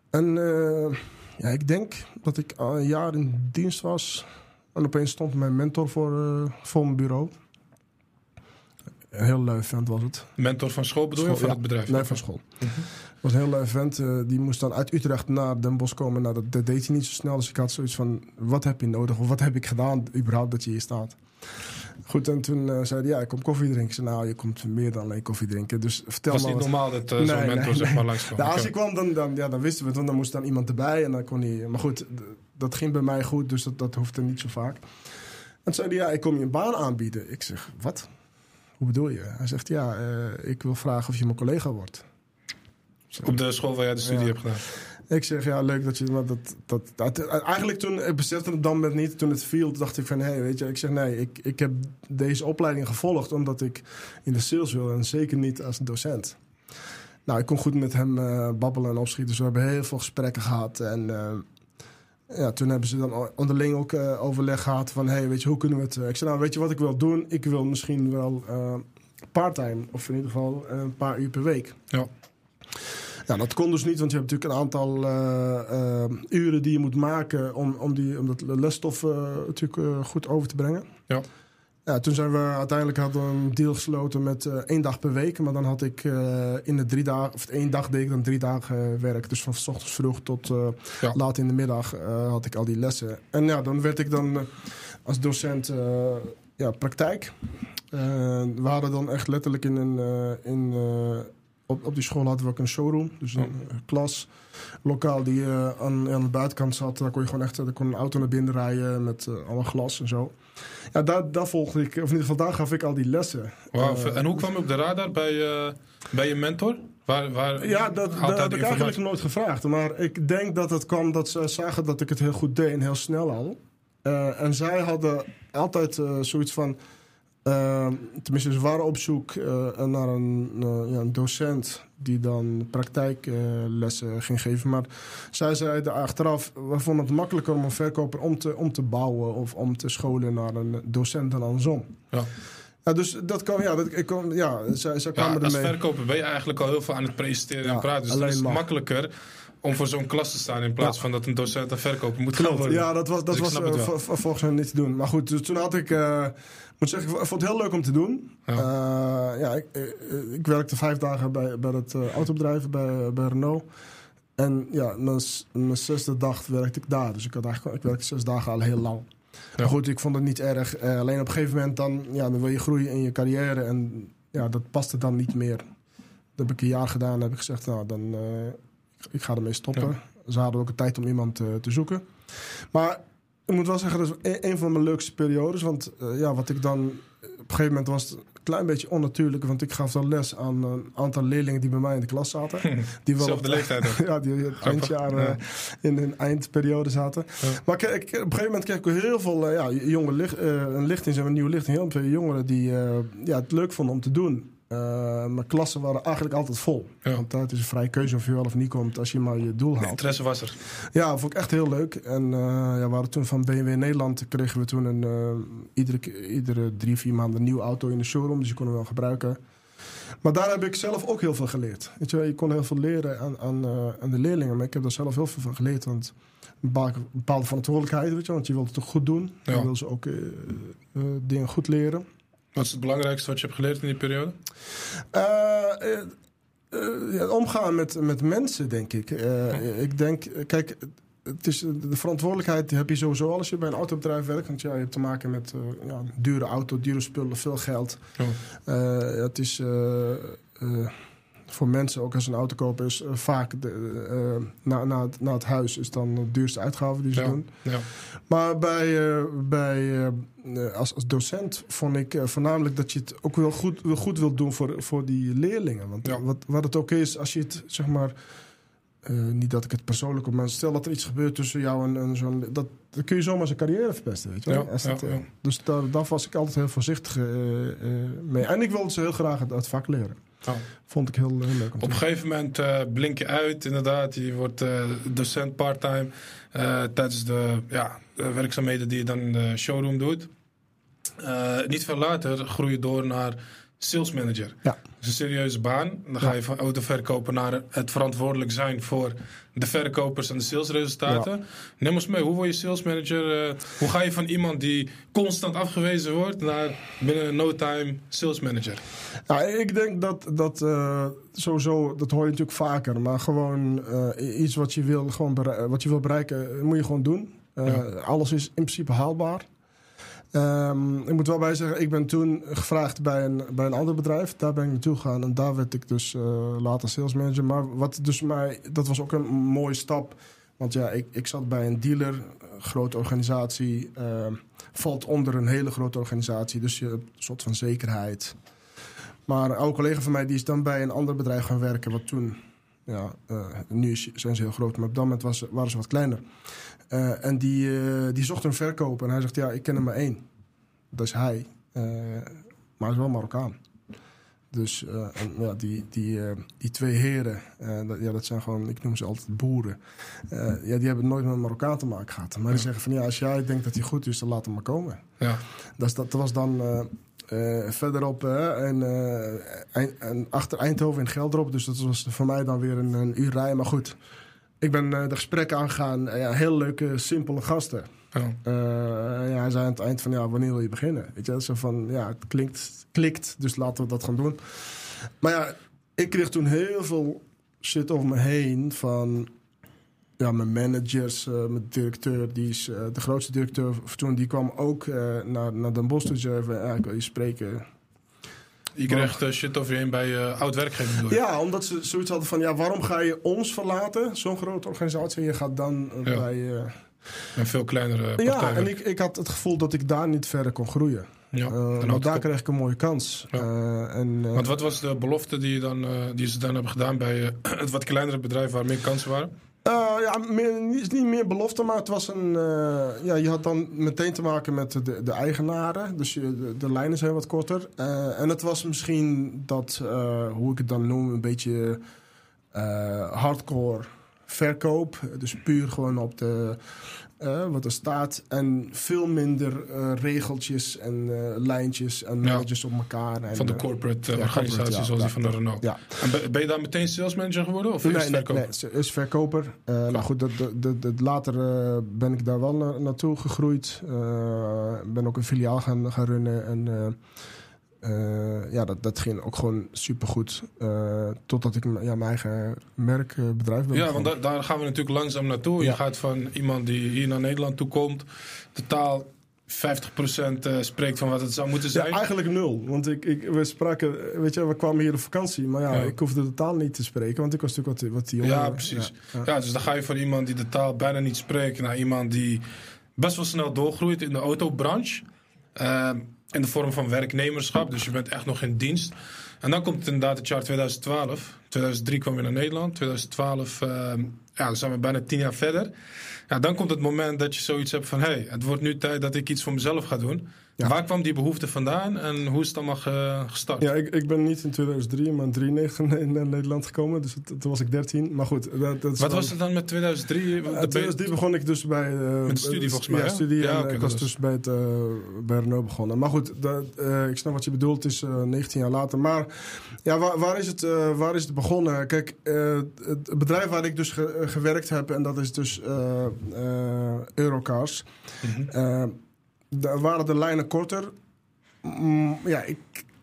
En eh, ja, ik denk dat ik al een jaar in dienst was. En opeens stond mijn mentor voor, eh, voor mijn bureau. Een heel leuk vent was het. Mentor van school bedoel je of van ja. het bedrijf? Nee, van school. Mhm. Het was een heel leuk vent. eh, die moest dan uit Utrecht naar Den Bosch komen. Nou, dat, dat deed hij niet zo snel. Dus ik had zoiets van, wat heb je nodig? Of wat heb ik gedaan überhaupt dat je hier staat? Goed, en toen eh, zei hij, ja, ik kom koffie drinken. Ik zei, nou, je komt meer dan alleen koffie drinken. Dus vertel was me niet wat. normaal dat eh, Nee, zo'n mentor nee, zeg maar langskwam. Nou, als ik kwam, dan, dan, ja, dan wisten we het. Want dan moest dan iemand erbij en dan kon hij... Maar goed, dat ging bij mij goed, dus dat, dat hoefde niet zo vaak. En toen zei hij, ja, ik kom je een baan aanbieden. Ik zeg, wat? Hoe bedoel je? Hij zegt, ja, eh, ik wil vragen of je mijn collega wordt. Op de school waar jij de studie Ja. hebt gedaan. Ik zeg, ja, leuk dat je... Maar dat, dat, eigenlijk toen, ik besefte het dan met niet, toen het viel, dacht ik van, hé, hey, weet je, ik zeg, nee, ik, ik heb deze opleiding gevolgd omdat ik in de sales wil en zeker niet als docent. Nou, ik kon goed met hem eh, babbelen en opschieten, dus we hebben heel veel gesprekken gehad en... eh, ja, toen hebben ze dan onderling ook eh, overleg gehad van... hey, weet je, hoe kunnen we het... ik zei, nou, weet je wat ik wil doen? Ik wil misschien wel eh parttime, of in ieder geval een paar uur per week. Ja. Ja, dat kon dus niet, want je hebt natuurlijk een aantal eh, eh, uren die je moet maken om, om, die, om dat lesstof eh, natuurlijk goed over te brengen. Ja. Ja, toen zijn we uiteindelijk hadden een deal gesloten met eh, één dag per week. Maar dan had ik in de drie dagen, of één dag deed ik dan drie dagen werk. Dus van 's ochtends vroeg tot Ja. laat in de middag had ik al die lessen. En ja, dan werd ik dan als docent ja, praktijk. We hadden dan echt letterlijk in een. in, op, op die school hadden we ook een showroom. Dus een Oh. eh, klas. Lokaal die eh, aan, aan de buitenkant zat. Daar kon je gewoon echt daar kon een auto naar binnen rijden met eh, allemaal glas en zo. Ja, daar, daar volgde ik, of in ieder geval daar gaf ik al die lessen. Wauw, Eh, en hoe kwam je op de radar bij, bij je mentor? Waar, waar Ja, dat, dat heb ik eigenlijk nooit gevraagd. Maar ik denk dat het kwam dat ze zagen dat ik het heel goed deed en heel snel al. En zij hadden altijd zoiets van... eh, tenminste, ze waren op zoek eh, naar een, eh, ja, een docent die dan praktijklessen ging geven. Maar zij zeiden achteraf, we vonden het makkelijker om een verkoper om te, om te bouwen... of om te scholen naar een docent dan andersom. Ja. Ja, dus dat kwam, ja, dat, ik kon, ja zij, zij Ja, kwamen als ermee. verkoper ben je eigenlijk al heel veel aan het presenteren en Ja, praten. Dus is het maar. makkelijker om voor zo'n klas te staan in plaats Ja. van dat een docent een verkoper moet gaan Klopt, worden. ja, dat was, dat Dus was eh, volgens mij niet te doen. Maar goed, dus toen had ik, eh, moet zeggen, ik vond het heel leuk om te doen. Ja. Ja, ja ik, eh, eh, ik werkte vijf dagen bij, bij het eh, autobedrijf, bij, bij Renault. En ja, mijn, mijn zesde dag werkte ik daar. Dus ik, had eigenlijk, ik werkte zes dagen al heel lang. Maar goed, ik vond het niet erg. Eh, alleen op een gegeven moment dan, ja, dan wil je groeien in je carrière. En ja, dat paste dan niet meer. Dat heb ik een jaar gedaan. Dan heb ik gezegd, nou, dan, eh, ik, ga ermee stoppen. Ze hadden ook een tijd om iemand eh, te zoeken. Maar ik moet wel zeggen, dat is een, een van mijn leukste periodes. Want eh, ja, wat ik dan... Op een gegeven moment was het een klein beetje onnatuurlijk. Want ik gaf dan les aan een aantal leerlingen die bij mij in de klas zaten. Die wel op- leeftijd ook. ja, die het Grappig. eindjaar Ja. eh, in hun eindperiode zaten. Ja. Maar ik, ik- op een gegeven moment kreeg ik heel veel eh, ja, jonge licht, eh, een lichting, een nieuwe lichting. Heel veel jongeren die eh, ja, het leuk vonden om te doen. Eh, mijn klassen waren eigenlijk altijd vol. Ja. Want het is een vrije keuze of je wel of niet komt als je maar je doel De haalt. interesse was er. Ja, dat vond ik echt heel leuk. En eh, ja, we waren toen van BMW Nederland kregen we toen een, eh, iedere, iedere drie, vier maanden een nieuwe auto in de showroom. Dus die konden we wel gebruiken. Maar daar heb ik zelf ook heel veel geleerd. Weet je, je kon heel veel leren aan, aan, aan de leerlingen. Maar ik heb daar zelf heel veel van geleerd. Want een bepaal- een bepaalde verantwoordelijkheid, weet je, want je wilt het toch goed doen. Ja. Je wil ze ook dingen goed leren. Wat is het belangrijkste wat je hebt geleerd in die periode? Eh, eh, eh, ja, omgaan met, met mensen, denk ik. Ik denk, kijk, het is, de verantwoordelijkheid heb je sowieso al als je bij een autobedrijf werkt. Want ja, je hebt te maken met ja, dure auto, dure spullen, veel geld. Het is voor mensen, ook als een auto kopen, is eh, vaak de, eh, na, na, het, na het huis is dan de duurste uitgave die ze Ja. doen. Ja. Maar bij, eh, bij, eh, eh, als, als docent vond ik eh, voornamelijk dat je het ook wel goed, wel goed wilt doen voor, voor die leerlingen. Want Ja. wat, wat het ook is, als je het zeg maar. eh, niet dat ik het persoonlijk op, maar stel dat er iets gebeurt tussen jou en, en zo'n. Dat, dan kun je zomaar zijn carrière verpesten. Weet je wel? Ja, dat, eh. Dus daar, daar was ik altijd heel voorzichtig eh, eh, mee. En ik wilde ze heel graag het, het vak leren. Ja. Vond ik heel, heel leuk om te Op een gegeven moment eh, blink je uit, inderdaad. Je wordt eh, docent parttime eh, tijdens de ja, de werkzaamheden die je dan in de showroom doet. Eh, niet veel later groei je door naar sales manager. Ja. Dat is een serieuze baan. Dan ga je van autoverkoper naar het verantwoordelijk zijn voor de verkopers en de salesresultaten. Neem ons mee, hoe word je sales manager? eh, hoe ga je van iemand die constant afgewezen wordt naar binnen no time sales manager? Ja, ik denk dat dat eh, sowieso, dat hoor je natuurlijk vaker, maar gewoon eh, iets wat je wil, gewoon wat je wil bereiken, moet je gewoon doen. Ja. Alles is in principe haalbaar. Ehm, ik moet wel bij zeggen, ik ben toen gevraagd bij een, bij een ander bedrijf. Daar ben ik naartoe gegaan en daar werd ik dus eh, later sales manager. Maar wat dus mij, dat was ook een mooie stap. Want ja, ik, ik zat bij een dealer, een grote organisatie. ehm, valt onder een hele grote organisatie. Dus je hebt een soort van zekerheid. Maar een oude collega van mij die is dan bij een ander bedrijf gaan werken. Wat toen, ja, eh, nu zijn ze heel groot, maar op dat moment was, waren ze wat kleiner. Eh, en die, eh, die zocht een verkoper. En hij zegt, ja, ik ken er maar één. Dat is hij. Eh, maar hij is wel Marokkaan. Dus en, ja, die, die, die twee heren, dat, ja, dat zijn gewoon, ik noem ze altijd boeren. Ja, die hebben nooit met een Marokkaan te maken gehad. Maar die zeggen van, ja, als jij denkt dat hij goed is, dan laat hem maar komen. Ja. Dat, is- dat was dan verderop en, eind- en achter Eindhoven in Geldrop. Dus dat was voor mij dan weer een, een uur rijden. Maar goed, ik ben eh, de gesprekken aangegaan. Eh, ja, heel leuke, simpele gasten. Ja. Eh, ja, hij zei aan het eind van, ja, wanneer wil je beginnen? Weet je, zo van, ja, het klinkt, klikt, dus laten we dat gaan doen. Maar ja, ik kreeg toen heel veel shit over me heen van... Ja, mijn managers, mijn directeur, die is de grootste directeur toen, die kwam ook naar, naar Den Bosch toe. Zei van, ja, ik wil je spreken. Je kreeg uh, shit over je heen bij je oud werkgever. bedoel je? Ja, omdat ze zoiets hadden van, ja, waarom ga je ons verlaten? Zo'n grote organisatie. Je gaat dan eh, Ja. bij... eh, Een veel kleinere partij. ja, en ik, ik had het gevoel dat ik daar niet verder kon groeien. ja. Eh, En ook- daar kreeg ik een mooie kans. Ja. Eh, en, eh, Want wat was de belofte die, je dan, eh, die ze dan hebben gedaan bij eh, het wat kleinere bedrijf waar meer kansen waren? Eh, ja, niet, meer belofte, maar het was een. eh, ja, je had dan meteen te maken met de, de eigenaren. Dus de, de lijnen zijn wat korter. Eh, en het was misschien dat, hoe ik het dan noem, een beetje hardcore verkoop. Dus puur gewoon op de. Wat er staat. En veel minder eh, regeltjes en eh, lijntjes en Ja. managers op elkaar. En, Van de eh, corporate organisatie corporate, ja, zoals die van de Renault. ja. En ben- je daar meteen sales manager geworden? Of Nee, nee, verkoop? nee, is verkoper. Nou goed, dat, dat, later ben ik daar wel na- naartoe gegroeid. Ben ook een filiaal gaan, gaan runnen. En eh, eh, ja, dat, dat ging ook gewoon supergoed. Eh totdat ik ja, mijn eigen merkbedrijf ben Ja, want da- daar gaan we natuurlijk langzaam naartoe. Je gaat van iemand die hier naar Nederland toe komt, totaal 50% eh, spreekt van wat het zou moeten Ja, zijn. eigenlijk nul. Want ik, ik, we spraken, weet je, we kwamen hier op vakantie. Maar ja, Ja. ik hoefde de taal niet te spreken. Want ik was natuurlijk wat, wat jonger. Ja, precies. Ja, dus dan ga je van iemand die de taal bijna niet spreekt naar iemand die best wel snel doorgroeit in de autobranche. Eh, in de vorm van werknemerschap, dus je bent echt nog in dienst. En dan komt het inderdaad het jaar 2012. 2003 kwam je naar Nederland. 2012, eh, ja, dan zijn we bijna tien jaar verder. Ja, dan komt het moment dat je zoiets hebt van... hé, hey, het wordt nu tijd dat ik iets voor mezelf ga doen. Ja. Waar kwam die behoefte vandaan en hoe is het allemaal ge- gestart? Ja, ik, ik ben niet in 2003, maar in 1993 in, Nederland gekomen. Dus toen was ik 13. Maar goed, dat, Wat dan- was het dan met 2003? In Want dan ben je- 2003 begon ik dus bij... eh, Met de studie volgens mij, Ja, studie. Ja, en, oké, ik dat was dus bij, het, eh, bij Renault begonnen. Maar goed, dat, eh, ik snap wat je bedoelt. Het is eh, 19 jaar later. Maar ja, waar, waar, is, het, eh, waar is het begonnen? Kijk, eh, het bedrijf waar ik dus ge- eh, gewerkt heb... en dat is dus eh, eh, Eurocars... Eh, daar waren de lijnen korter. Mm, ja, ik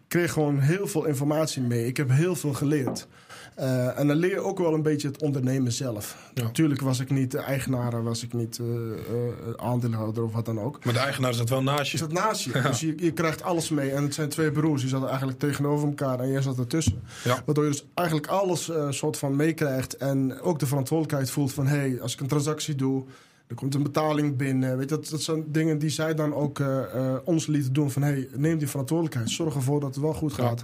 kreeg gewoon heel veel informatie mee. Ik heb heel veel geleerd. Eh, en dan leer je ook wel een beetje het ondernemen zelf. Ja. Natuurlijk was ik niet de eigenaar, was ik niet eh, eh, aandeelhouder of wat dan ook. Maar de eigenaar zat wel naast Je zat naast je, dus je, je krijgt alles mee. En het zijn twee broers, die zaten eigenlijk tegenover elkaar en jij zat ertussen. Ja. Waardoor je dus eigenlijk alles soort van meekrijgt. En ook de verantwoordelijkheid voelt van... hé, hey, als ik een transactie doe, er komt een betaling binnen. Weet je, dat, dat zijn dingen die zij dan ook eh, eh, ons lieten doen. Van hé, hey, neem die verantwoordelijkheid. Zorg ervoor dat het wel goed Ja.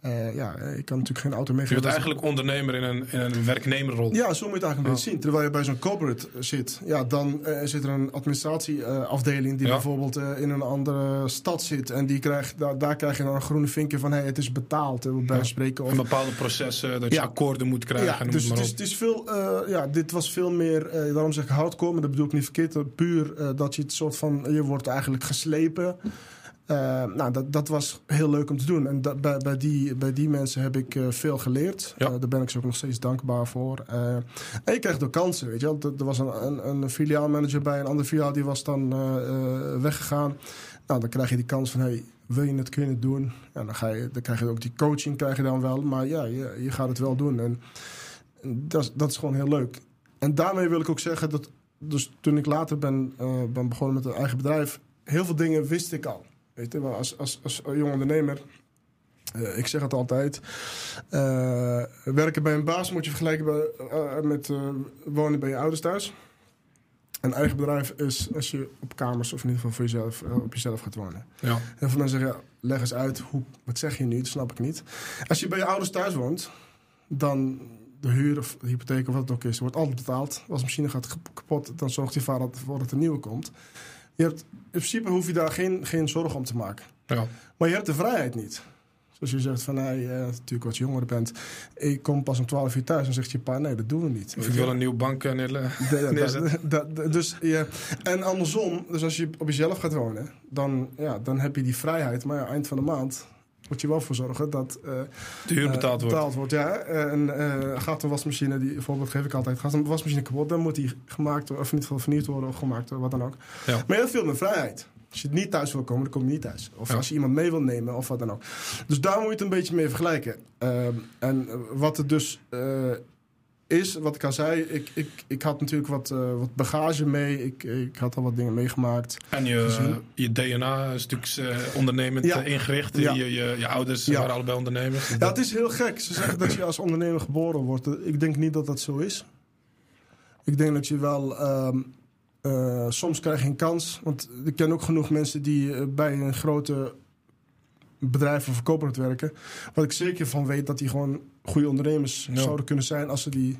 Eh, ja, ik kan natuurlijk geen auto Je meegeven. bent eigenlijk ondernemer in een, in een werknemerrol. Ja, zo moet je het eigenlijk een beetje zien. Terwijl je bij zo'n corporate zit, ja, dan eh, zit er een administratieafdeling die Ja. bijvoorbeeld eh, in een andere stad zit. En die krijgt, daar, daar krijg je dan een groene vinkje van hey, het is betaald. bij Ja. spreken. Of, En bepaalde processen, dat je Ja. akkoorden moet krijgen. ja, en dus het is, het is veel, ja, dit was veel meer, daarom zeg ik hardcore, maar dat bedoel ik niet verkeerd. Puur dat je het soort van, je wordt eigenlijk geslepen. Eh, nou, dat, dat was heel leuk om te doen. En dat, bij, bij, die, bij die mensen heb ik eh, veel geleerd. Ja. Eh, daar ben ik ze ook nog steeds dankbaar voor. En je krijgt ook kansen, weet je wel. Er, was een, een, een filiaalmanager bij een andere filiaal, die was dan weggegaan. Nou, dan krijg je die kans van, hey, wil je het, kun je het doen? Ja, dan, ga je, dan krijg je ook die coaching, krijg je dan wel. Maar ja, je, je gaat het wel doen. En dat, is- dat is gewoon heel leuk. En daarmee wil ik ook zeggen dat, dus toen ik later ben, ben begonnen met een eigen bedrijf, heel veel dingen wist ik al. Weet je, als, als, als jong ondernemer, eh, ik zeg het altijd, eh, werken bij een baas moet je vergelijken bij, eh, met wonen bij je ouders thuis. Een eigen bedrijf is als je op kamers of in ieder geval voor jezelf, op jezelf gaat wonen. Ja. Heel veel mensen zeggen, ja, leg eens uit, hoe, wat zeg je nu? Dat snap ik niet. Als je bij je ouders thuis woont, dan de huur of de hypotheek of wat het ook is, wordt altijd betaald. Als de machine gaat kap- kapot, dan zorgt je vader ervoor dat er een nieuwe komt. Je hebt, in principe hoef je daar geen, geen zorgen om te maken. Ja. Maar je hebt de vrijheid niet. Zoals je zegt van, nee, eh, natuurlijk wat jonger bent. Ik kom pas om 12 uur thuis en zegt je pa, nee, dat doen we niet. Of ik wil een nieuwe bank eh, neerleggen. Dus, ja. En andersom, dus als je op jezelf gaat wonen, dan, ja, dan heb je die vrijheid. Maar ja, eind van de maand moet je wel voor zorgen dat eh, De huur eh, betaald wordt. betaald wordt. Ja, en eh, gaat een wasmachine, die voorbeeld geef ik altijd, gaat een wasmachine kapot, dan moet die gemaakt worden, of geval vernieuwd worden of gemaakt worden, wat dan ook. Ja. Maar heel veel met vrijheid. Als je niet thuis wil komen, dan kom je niet thuis. Of Ja. als je iemand mee wil nemen, of wat dan ook. Dus daar moet je het een beetje mee vergelijken. Ehm, en wat het dus is, wat ik al zei, ik, ik, ik had natuurlijk wat, eh, wat bagage mee. Ik, ik had al wat dingen meegemaakt. En je, je DNA is natuurlijk eh, ondernemend Ja. eh, ingericht. Ja. Je, je, je ouders Ja. waren allebei ondernemers. Dus Ja, dat- het is heel gek. Ze zeggen dat je als ondernemer geboren wordt. Ik denk niet dat dat zo is. Ik denk dat je wel... ehm, eh, soms krijg je een kans. Want ik ken ook genoeg mensen die bij een grote bedrijf of verkoper werken. Wat ik zeker van weet dat die gewoon goede ondernemers Ja. zouden kunnen zijn als ze die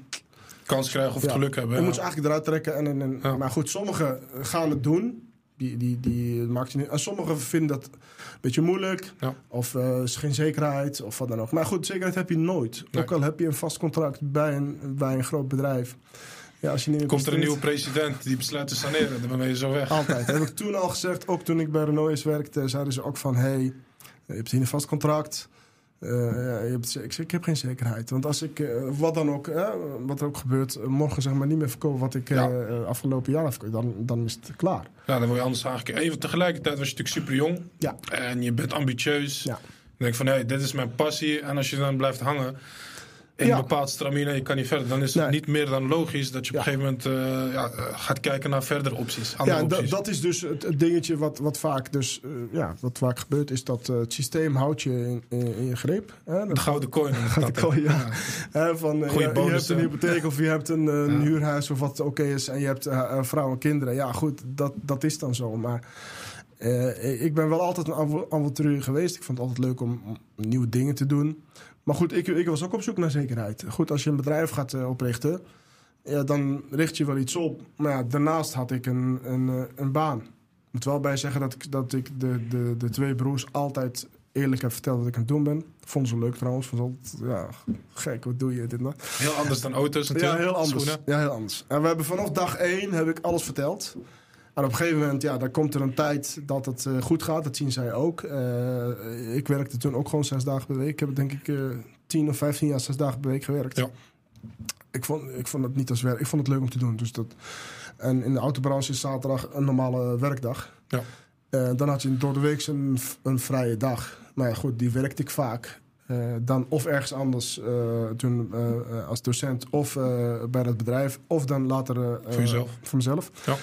kans krijgen of Ja. geluk hebben. Dan ja. moet je eigenlijk eruit trekken. En, en, en- Ja. Maar goed, sommigen gaan het doen. Die, die, die maakt je niet. En sommigen vinden dat een beetje moeilijk. Of eh is geen zekerheid. Of wat dan ook. Maar goed, zekerheid heb je nooit. Nee. Ook al heb je een vast contract bij een, bij een groot bedrijf. Ja, als je niet Komt er een nieuwe president die besluit te saneren, dan ben je zo weg. Altijd. Dat heb ik toen al gezegd. Ook toen ik bij Renault eens werkte, zeiden ze ook van... Hey, je hebt hier een vast contract. Eh, ja, je hebt, ik, ik heb geen zekerheid. Want als ik, eh, wat dan ook, wat er ook gebeurt... eh, morgen zeg maar niet meer verkopen wat ik Ja. afgelopen jaar heb dan, dan is het klaar. Ja, dan word je anders aangekeken. Even tegelijkertijd was je natuurlijk super jong. Ja. En je bent ambitieus. Ja. Dan denk ik van, hé, dit is mijn passie. En als je dan blijft hangen in Ja. een bepaald stramine en je kan niet verder... dan is het Nee. niet meer dan logisch dat je op een gegeven moment eh, ja, gaat kijken naar verdere opties. Andere Ja, opties. dat is dus het, het dingetje wat, wat vaak dus, eh, ja, wat vaak gebeurt... is dat eh, het systeem houdt je in, in, in je greep. Hè? de gouden coin. ik Gouden coin, ja. Van, ja, je hebt een hypotheek of je hebt een, huurhuis of wat oké is. En je hebt eh, een vrouw en kinderen. Ja, goed, dat, dat is dan zo. Maar ik ben wel altijd een avo- avonturier geweest. Ik vond het altijd leuk om, om nieuwe dingen te doen. Maar goed, ik, ik was ook op zoek naar zekerheid. Goed, als je een bedrijf gaat eh, oprichten, ja, dan richt je wel iets op. Maar ja, daarnaast had ik een, een, eh, een baan. Ik moet wel bij zeggen dat ik, dat ik de, de, de twee broers altijd eerlijk heb verteld wat ik aan het doen ben. Vonden ze leuk trouwens. Vonden ze ja, gek, wat doe je dit dat. Heel anders dan auto's Ja, natuurlijk. heel anders. Schoenen. Ja, heel anders. En we hebben vanaf dag één heb ik alles verteld. En op een gegeven moment, ja, dan komt er een tijd dat het eh, goed gaat. Dat zien zij ook. Eh, ik werkte toen ook gewoon zes dagen per week. Ik heb denk ik eh 10 of 15 jaar zes dagen per week gewerkt. Ja. Ik, vond, ik vond het niet als werk. Ik vond het leuk om te doen. Dus dat, en in de autobranche is zaterdag een normale werkdag. Ja. Dan had je door de week een, een vrije dag. Maar ja, goed, die werkte ik vaak. Dan of ergens anders toen, als docent of bij dat bedrijf. Of dan later Voor voor mezelf. Ja.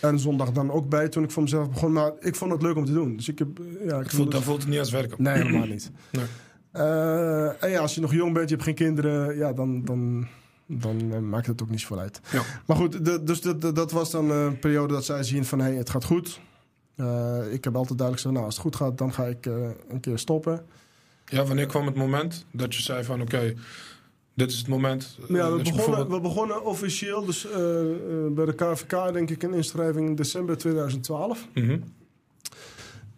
En zondag dan ook bij toen ik voor mezelf begon. Maar ik vond het leuk om te doen. Dus ik heb... eh, Ja, ik Voelt, het- voelt het niet als werken. Nee, helemaal niet. Nee. Eh, en ja, als je nog jong bent, je hebt geen kinderen, ja, dan, dan, dan eh, maakt het ook niet zoveel uit. Ja. Maar goed, de- dus dat- dat- dat was dan een periode dat zij zien van, hé, hey, het gaat goed. Ik heb altijd duidelijk gezegd, nou, als het goed gaat, dan ga ik een keer stoppen. Ja, wanneer kwam het moment dat je zei van oké, dit is het moment. eh, Ja, we je begonnen, we begonnen officieel, dus eh, eh, bij de KVK, denk ik, een inschrijving in december 2012. Mhm.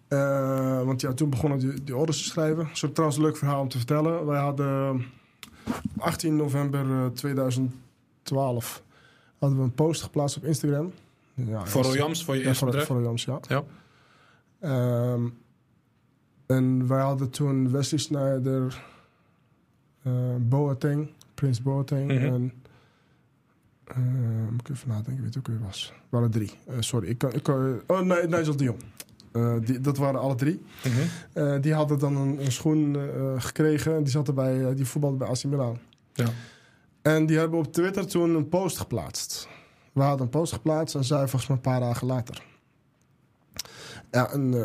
Eh, want ja, toen begonnen die, die orders te schrijven. Dat is ook trouwens een leuk verhaal om te vertellen. Wij hadden 18 november eh, 2012 hadden we een post geplaatst op Instagram. Ja, Voor Royams, voor je Ja, eerste voor, bedrijf. voor Royams, ja. Ja. Ehm, en wij hadden toen Wesley Snyder, eh Boateng, Prins Boateng Mhm. en... eh, moet ik even nadenken, weet ook wie het was. Er waren drie. Eh, sorry, ik kan... Ik kan oh, nee, Nigel de Jong. Eh, die, dat waren alle drie. Mhm. Eh, die hadden dan een, een schoen eh, gekregen. Die, zat eh, die voetbalde bij AC Milan. Ja. En die hebben op Twitter toen een post geplaatst. We hadden een post geplaatst en zij volgens mij een paar dagen later. Ja, en, eh,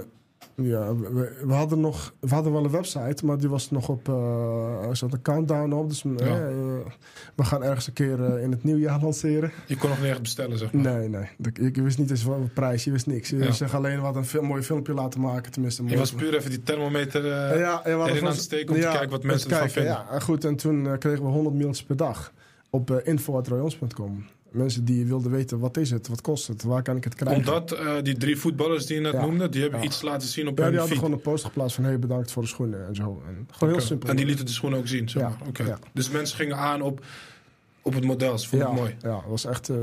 ja we, we hadden nog, we hadden wel een website, maar die was nog op, eh, er zat een countdown op. Dus eh, Ja. we gaan ergens een keer eh, in het nieuwjaar lanceren. Je kon nog nergens bestellen, zeg maar. Nee, nee. Ik, ik wist niet eens wat een prijs, je wist niks. Je Ja. zegt alleen wat een veel, mooi filmpje laten maken, tenminste. Je was puur even die thermometer eh, ja, erin aan het steken om te kijken wat mensen ervan vinden. Ja, goed. En toen kregen we 100 mails per dag op uh, info.royons.com. Mensen die wilden weten, wat is het, wat kost het, waar kan ik het krijgen. Omdat eh, die drie voetballers die je net Ja. noemde, die hebben Ja. iets laten zien op ja, hun die hadden gewoon een post geplaatst van, hey, bedankt voor de schoenen en zo. En gewoon heel simpel. En die lieten de schoenen ook zien, zeg Ja, maar. Oké. ja. Dus mensen gingen aan op, op het model. Ja, het mooi. Ja, dat was echt... eh,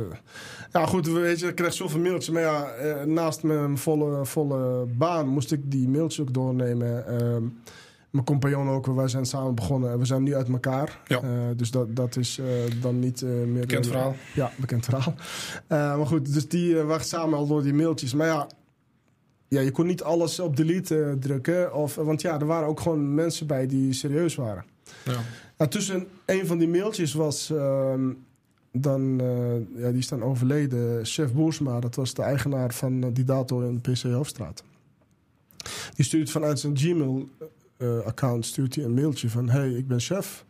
Ja, goed, weet je, ik kreeg zoveel mailtjes. Maar ja, eh, naast mijn volle, volle baan moest ik die mailtjes ook doornemen. Ehm, mijn compagnon ook. Wij zijn samen begonnen en we zijn nu uit elkaar. Ja. Eh, dus dat, dat is eh, dan niet eh, meer... Bekend verhaal. Ja, bekend verhaal. Maar goed, dus die wacht samen al door die mailtjes. Maar ja, ja je kon niet alles op delete drukken. Of, want ja, er waren ook gewoon mensen bij die serieus waren. Ja. Nou, tussen een van die mailtjes was... Uh, dan, ja, die is dan overleden, Chef Boersma. Dat was de eigenaar van die dato in PC Hoofdstraat. Die stuurt vanuit zijn Gmail-account uh, stuurt hij een mailtje van... Hey, ik ben chef,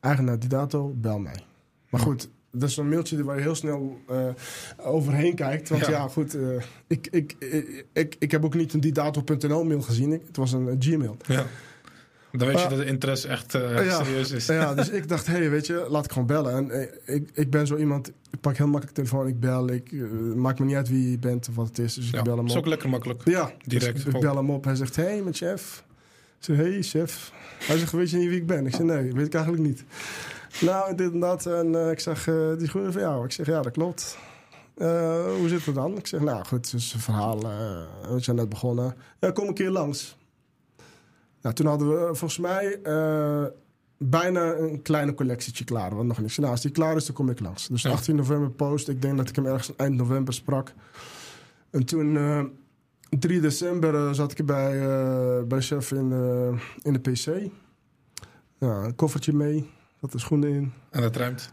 eigenaar die dato, bel mij. Maar goed, dat is een mailtje waar je heel snel uh, overheen kijkt. Want ja, ja goed, uh, ik, ik, ik, ik, ik heb ook niet een didato.nl mail gezien. Ik, het was een Gmail. Ja. Dan weet je dat de interesse echt ja, serieus is. Ja, dus ik dacht, hé, hey, weet je, laat ik gewoon bellen. En ik, ik ben zo iemand, ik pak heel makkelijk de telefoon, ik bel. Ik, maakt me niet uit wie je bent of wat het is. Dus ik ja, bel hem op. is ook lekker makkelijk. Ja, direct. Dus ik bel hem op. Hij zegt, hé, hey, mijn chef. Zeg, hey, chef. Hij zegt, weet je niet wie ik ben? Ik zeg, nee, weet ik eigenlijk niet. Nou, dit en dat. En uh, ik zeg, uh, die schoenen van jou. Ik zeg, ja, dat klopt. Uh, hoe zit het dan? Ik zeg, nou goed, het is een verhaal. we zijn net begonnen. Ja, kom een keer langs. Nou, toen hadden we volgens mij bijna een kleine collectietje klaar. Want nog niks. Nou, als die klaar is, dan kom ik langs. Dus Ja. 18 november post. Ik denk dat ik hem ergens eind november sprak. En toen, eh 3 december, eh, zat ik bij, eh, bij chef in, eh, in de PC. Ja, een koffertje mee. Zat de schoenen in. En dat ruimt.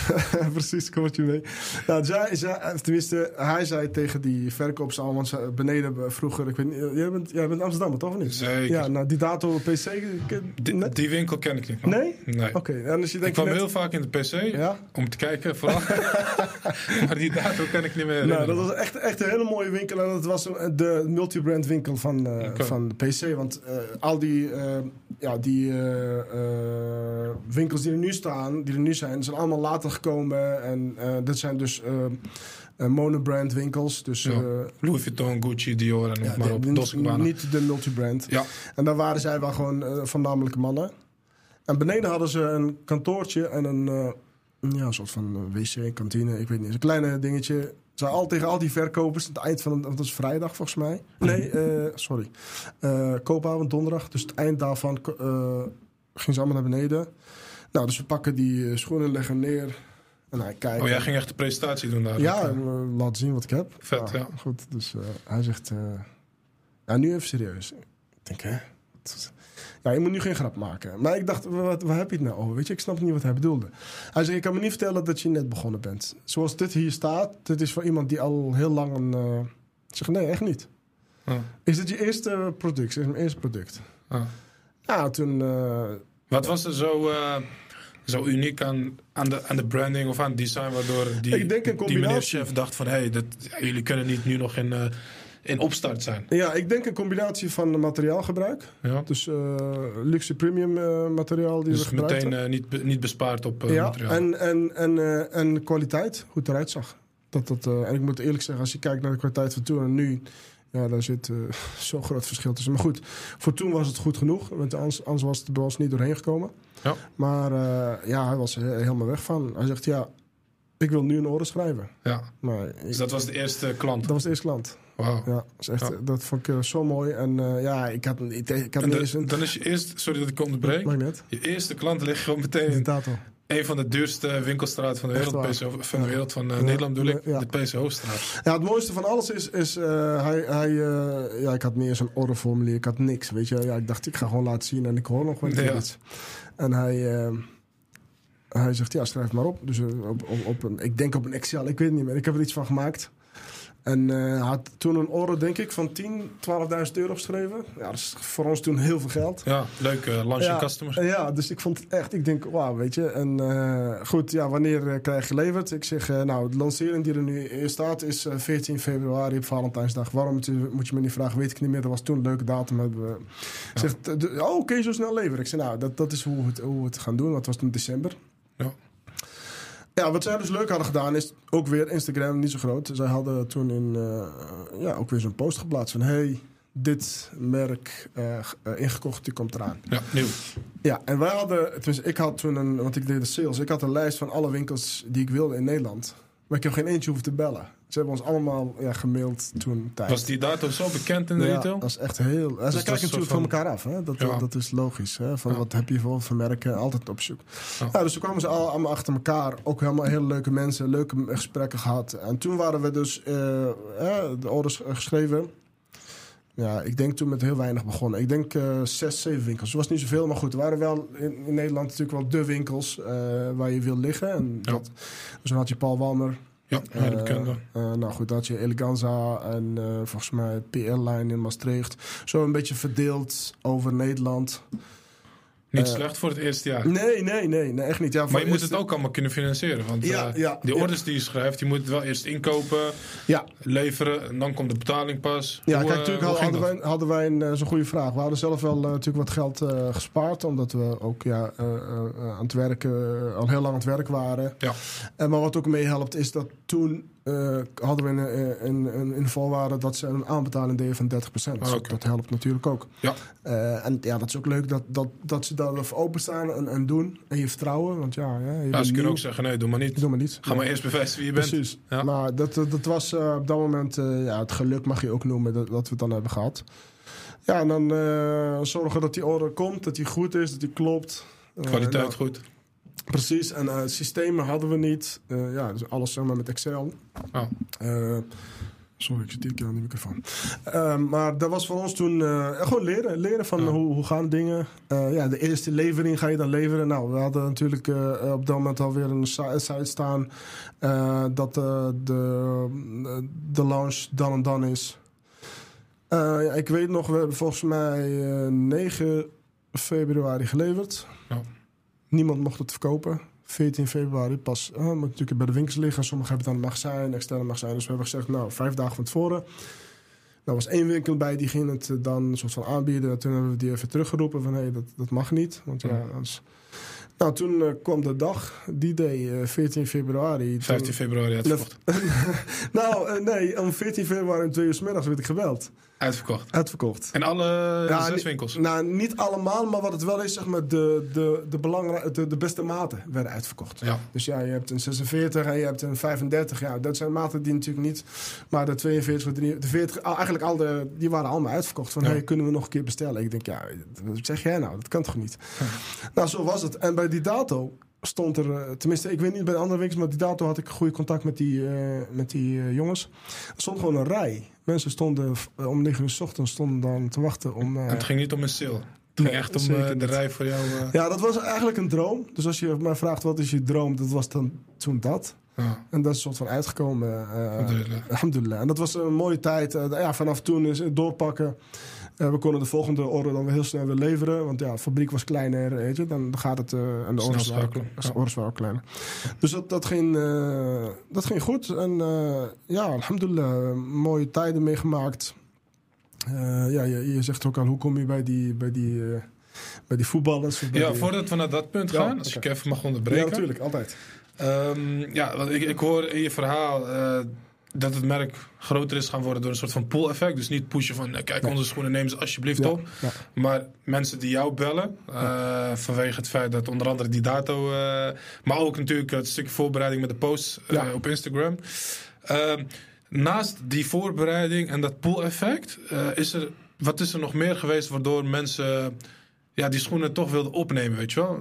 Precies, koffertje mee. Nou, zij, zij, tenminste, hij zei tegen die verkoopsal, want ze- beneden vroeger, ik weet niet, jij bent, jij bent Amsterdam, toch of niet? Zeker. Ja, nou, die dato PC. Die, die winkel ken ik niet. man. Nee? Nee. Oké, en als je Ik kwam net- heel vaak in de PC Ja? om te kijken, vooral. maar die datum ken ik niet meer. Nou, dat was echt, echt een hele mooie winkel. En dat was de multibrand winkel van, eh, van de PC. Want eh, al die, eh, ja, die eh, eh, winkels die er nu staan, die er nu zijn, zijn allemaal later gekomen. En eh dat zijn dus eh, monobrand winkels. Dus Ja. Louis Vuitton, Gucci, Dior en ja, maar op. Gabbana. niet de multibrand. Ja, En daar waren zij wel gewoon voornamelijke mannen. En beneden hadden ze een kantoortje en een, ja, een soort van wc, kantine, ik weet niet. Een kleine dingetje. Ze al tegen al die verkopers, het eind van, dat is vrijdag volgens mij. Nee, eh, sorry. Eh koopavond, donderdag. Dus het eind daarvan eh ging ze allemaal naar beneden. Nou, dus we pakken die eh, schoenen, leggen neer. En hij kijkt. oh, jij ging echt de presentatie doen daar. Ja, en, eh. laat zien wat ik heb. Vet, ja. Goed, dus eh, hij zegt... eh, ja, nu even serieus. Ik denk, hè? Ja, je moet nu geen grap maken. Maar ik dacht, wat, waar heb je het nou over? Weet je, ik snap niet wat hij bedoelde. Hij zegt, ik kan me niet vertellen dat je net begonnen bent. Zoals dit hier staat, dit is voor iemand die al heel lang een... ik zeg, nee, echt niet. Ah, Is dit je eerste product? Is mijn eerste product? ah. Ja, toen... Wat was er zo, zo uniek aan, aan, de, aan de branding of aan het design waardoor die, Ik denk een die meneer chef dacht van hé, hey, dat- jullie kunnen niet nu nog in, eh, in opstart zijn. ja, ik denk een combinatie van materiaalgebruik. Ja? Dus eh, luxe premium eh, materiaal die we Dus gebruikten. meteen eh, niet, niet bespaard op ja, materiaal. en, en, en, en kwaliteit, hoe het eruit zag. Dat, dat, en ik moet eerlijk zeggen, als je kijkt naar de kwaliteit van toen en nu... Ja, daar zit eh, zo'n groot verschil tussen. Maar goed, voor toen was het goed genoeg. Want anders, anders was het er ons niet doorheen gekomen. Ja. Maar eh, ja, hij was er helemaal weg van. Hij zegt, ja, ik wil nu een oren schrijven. ja. Maar ik- Dus dat was de eerste klant. dat was de eerste klant. Wauw. Ja, dat, echt, Ja. dat vond ik eh, zo mooi. En eh, ja, ik had, ik, ik had de- eens een... dan is je eerste, sorry dat ik onderbreek, Maakt net. je eerste klant ligt gewoon meteen De dato. Een van de duurste winkelstraten van de wereld, van de wereld van. Nederland bedoel ik, de PC Hoofdstraat. Ja, het mooiste van alles is, is eh, hij, hij eh, ja, ik had niet eens een orderformulier, ik had niks, weet je. Ja, ik dacht, ik ga gewoon laten zien en ik hoor nog wel Ja. iets. En hij, eh, hij zegt, ja, schrijf maar op. Dus op, op, op een, ik denk op een Excel, ik weet het niet meer. Ik heb er iets van gemaakt. En hij had toen een order, denk ik, van 10, 12.000 euro geschreven. Ja, dat is voor ons toen heel veel geld. Ja, leuk eh launching Ja, customer. Ja, dus ik vond het echt, ik denk, wauw, weet je. En eh, goed, ja, wanneer krijg je geleverd? Ik zeg, nou, de lancering die er nu in staat is eh, 14 februari op Valentijnsdag. Waarom moet je, moet je me niet vragen, weet ik niet meer. Dat was toen een leuke datum. Hebben we. Ik zeg, eh, de- oh, oké, zo snel leveren. Ik zeg, nou, dat, dat is hoe we, het, hoe we het gaan doen. Het was toen december. Ja. Wat zij dus leuk hadden gedaan is ook weer Instagram, niet zo groot. Zij hadden toen in, eh, ja, ook weer zo'n post geplaatst van... hey, dit merk eh, eh, ingekocht, die komt eraan. Ja, nieuw. Ja, en wij hadden, tenminste, ik had toen een, want ik deed de sales, ik had een lijst van alle winkels die ik wilde in Nederland. Maar ik heb geen eentje hoeven te bellen. Ze hebben ons allemaal ja, gemaild toen tijd. Was die dato zo bekend in de ja, retail? dat is echt heel... dat Ze kijken natuurlijk van van- elkaar af. Hè? Dat, Ja. dat is logisch. Hè? Van Ja. wat heb je voor vermerken? Altijd op zoek. Ja. Ja. dus toen kwamen ze al- allemaal achter elkaar. Ook helemaal hele leuke mensen. Leuke gesprekken gehad. En toen waren we dus eh, de orders geschreven. Ja, ik denk toen met heel weinig begonnen. Ik denk eh, zes, zeven winkels. Het was niet zoveel, maar goed. Er waren wel in, in Nederland natuurlijk wel de winkels eh, waar je wil liggen. En Ja. dat, dus dan had je Paul Walmer. Ja, hele Eh, bekende. eh, nou goed, had je Eleganza en eh, volgens mij PR-line in Maastricht. Zo een beetje verdeeld over Nederland. Niet eh, slecht voor het eerste jaar. Nee, nee, nee, nee echt niet. Ja, Maar je moet het ook allemaal kunnen financieren. Want Ja, eh, ja, die orders die je schrijft, je moet het wel eerst inkopen, Ja, leveren. En dan komt de betaling pas. ja Hoe, kijk, eh, natuurlijk hadden, hadden wij, hadden wij een zo'n goede vraag. We hadden zelf wel natuurlijk wat geld gespaard. Omdat we ook ja, aan het werken, al heel lang aan het werk waren. Ja. En maar wat ook meehelpt is dat toen eh, hadden we een, eh, een, een, een voorwaarde dat ze een aanbetaling deden van 30%. Ah. Dat helpt natuurlijk ook. Ja. Eh, en ja, dat is ook leuk dat, dat, dat ze daarvoor openstaan en, en doen. En je vertrouwen. Want ja, ja je Ja, ze kunnen ook zeggen, nee, doe maar niet. Doe maar niet. Ga maar eerst bewijzen wie je bent. Precies. Ja. Maar dat, dat was op dat moment ja, het geluk, mag je ook noemen, dat, dat we het dan hebben gehad. Ja, en dan zorgen dat die order komt, dat die goed is, dat die klopt. Kwaliteit nou, goed. Precies, en eh, systemen hadden we niet. Eh, ja, dus alles zeg maar met Excel. Ja. Eh, sorry, ik zit hier aan die microfoon. Maar dat was voor ons toen gewoon leren. Leren van hoe, hoe gaan dingen. Ja, de eerste levering ga je dan leveren. Nou, we hadden natuurlijk op dat moment alweer een si- site staan. dat de, de launch dan en dan is. Ik weet nog, we hebben volgens mij eh, 9 februari geleverd. Ja. Niemand mocht het verkopen. 14 februari pas. Uh, moet natuurlijk bij de winkels liggen. Sommigen hebben het aan het magazijn, externe magazijn. Dus we hebben gezegd, nou, vijf dagen van tevoren. Er was één winkel bij, die ging het eh, dan een soort van aanbieden. En toen hebben we die even teruggeroepen van, hé, dat, dat mag niet. Want ja, Ja. anders... Nou, toen eh, kwam de dag, die day, eh, 14 februari. Toen- 15 februari uitverkocht. nou, eh, nee, om 14 februari om twee uur 's middags werd ik gebeld. Uitverkocht. Uitverkocht. En alle Ja, zes winkels. Nou, niet allemaal, maar wat het wel is, zeg maar, de, de, de, belangrij- de, de beste maten werden uitverkocht. Ja. Dus ja, je hebt een 46 en je hebt een 35. Ja, dat zijn maten die natuurlijk niet. Maar de 42, de 3 de 40, al- eigenlijk al de, die waren allemaal uitverkocht. Van, Ja. hey, kunnen we nog een keer bestellen? Ik denk, ja, wat zeg jij nou? Dat kan toch niet? Nou, zo was het. En bij die dato stond er, eh, tenminste, ik weet niet bij de andere winkels, maar die dato had ik goede contact met die, eh, met die eh, jongens. Er stond gewoon een rij. Mensen stonden om 9 uur s ochtends stonden dan te wachten om. het ging niet om een sale. Het ging Nee, echt om de niet. rij voor jou. ja, dat was eigenlijk een droom. Dus als je mij vraagt wat is je droom, dat was dan toen dat. ja. En dat is een soort van uitgekomen. Alhamdulillah. alhamdulillah. En dat was een mooie tijd. Ja, vanaf toen is het doorpakken. Eh, we konden de volgende order dan weer heel snel weer leveren. Want ja, de fabriek was kleiner, weet je. Dan gaat het... eh en de Snel orders waren, de orders waren ook kleiner. Dus dat, dat, ging, eh, dat ging goed. En eh, ja, alhamdulillah. Mooie tijden meegemaakt. Eh, ja, je, je zegt ook al, hoe kom je bij die, bij die, eh, bij die voetballers? bij Ja, die- voordat we naar dat punt Ja, gaan, als ik even mag onderbreken. Ja, natuurlijk, altijd. Ehm, ja, want ik, ik hoor in je verhaal eh, dat het merk groter is gaan worden door een soort van pull-effect. Dus niet pushen van, eh, kijk, onze schoenen nemen ze alsjeblieft Ja, op. ja. Maar mensen die jou bellen, eh, vanwege het feit dat onder andere die dato, eh, maar ook natuurlijk het stukje voorbereiding met de posts Ja. op Instagram. Ehm, naast die voorbereiding en dat pull-effect, eh, is er, wat is er nog meer geweest waardoor mensen ja, die schoenen toch wilden opnemen, weet je wel?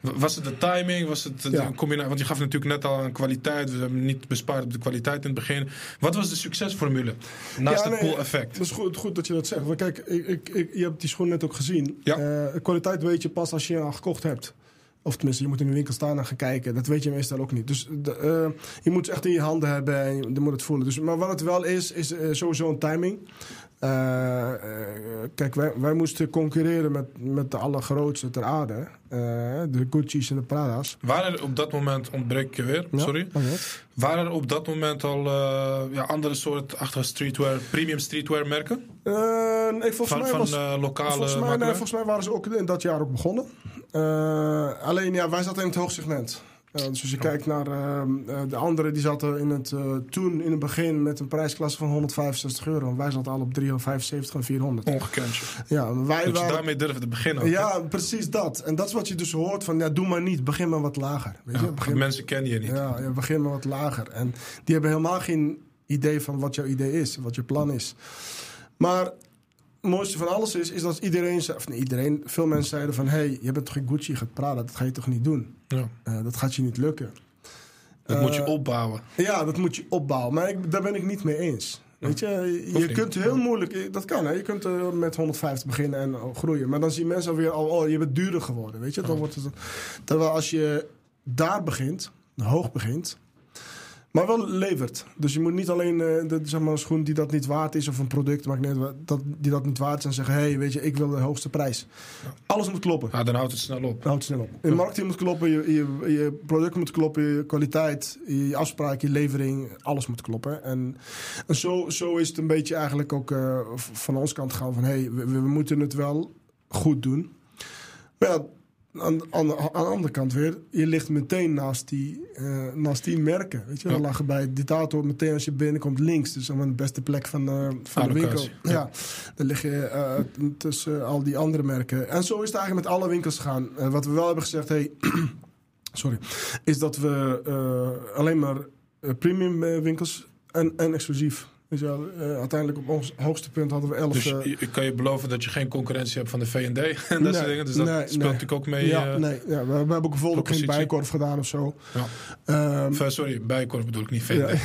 Was het de timing? Was het Ja. combinatie? Want je gaf natuurlijk net al aan kwaliteit. We hebben niet bespaard op de kwaliteit in het begin. Wat was de succesformule? Naast Ja, het nee, pull-effect. Dat is goed, goed dat je dat zegt. Want kijk, ik, ik, ik- je hebt die schoen net ook gezien. Ja. Eh, kwaliteit weet je pas als je al gekocht hebt. Of tenminste, je moet in de winkel staan en gaan kijken. Dat weet je meestal ook niet. Dus de, eh, je moet het echt in je handen hebben en je, je moet het voelen. Dus, maar wat het wel is, is eh, sowieso een timing. Eh, eh, kijk, wij, wij moesten concurreren met, met de allergrootste ter aarde. Eh, de Gucci's en de Prada's. Waren er op dat moment, ontbreek ik je weer, Ja, sorry. Waren er op dat moment al ja, andere soort achtige streetwear, premium streetwear merken? Nee, volgens Van, mij van was... eh, lokale Volgens mij, nee, volgens mij waren ze ook in dat jaar ook begonnen. Alleen ja, wij zaten in het hoogsegment. Uh, dus als je kijkt naar uh, de anderen, die zaten in het, uh, toen in het begin met een prijsklasse van 165 euro. En wij zaten al op 375 en 400. Ongekend. Ja, wij dat waren... je daarmee durfde te beginnen. Ook, ja, precies dat. En dat is wat je dus hoort van, ja, doe maar niet. Begin maar wat lager. Weet ja, je? Begin... Mensen kennen je niet. Ja, ja, begin maar wat lager. En die hebben helemaal geen idee van wat jouw idee is. Wat je plan is. Maar mooiste van alles is, is dat iedereen, of nee, iedereen, veel mensen zeiden van... hé, hey, je bent toch geen Gucci, je gaat Prada, dat ga je toch niet doen? Ja. Uh, dat gaat je niet lukken. Dat moet je Uh, opbouwen. Ja, dat moet je opbouwen. Maar ik, daar ben ik niet mee eens. Weet je, je kunt heel moeilijk, dat kan hè. Je kunt uh, met 150 beginnen en groeien. Maar dan zien mensen alweer al, oh, je bent duurder geworden. Weet je, dan wordt het. Terwijl als je daar begint, hoog begint, maar wel levert. Dus je moet niet alleen uh, de, zeg maar, een schoen die dat niet waard is of een product maakt net, dat, die dat niet waard is en zeggen: hé, hey, weet je, ik wil de hoogste prijs. Ja. Alles moet kloppen. Ja, dan houdt het snel op. Dan houdt het snel op. Je marketing moet kloppen, je, je, je product moet kloppen, je kwaliteit, je afspraak, je levering, alles moet kloppen. En, en zo, zo is het een beetje eigenlijk ook uh, van ons kant gaan van: hé, hey, we, we, moeten het wel goed doen. Maar ja, aan, aan, aan, de andere kant weer, je ligt meteen naast die, uh, naast die merken. Weet je, ja. dan lag bij Dictator meteen als je binnenkomt links. Dus aan de beste plek van, uh, van de winkel. Ja. ja. dan lig je uh, tussen al die andere merken. En zo is het eigenlijk met alle winkels gegaan. wat we wel hebben gezegd, hey, sorry, is dat we alleen maar premium winkels en, en exclusief dus ja, uh, uiteindelijk op ons hoogste punt hadden we 11. Dus ik kan je beloven dat je geen concurrentie hebt van de V&D en dat soort dingen. Dus dat nee, speelt nee. natuurlijk ook mee. Ja, uh, nee, ja, we, we, hebben ook bijvoorbeeld geen bijkorf gedaan of zo. Ja. Um, of, sorry, bijkorf bedoel ik niet V&D.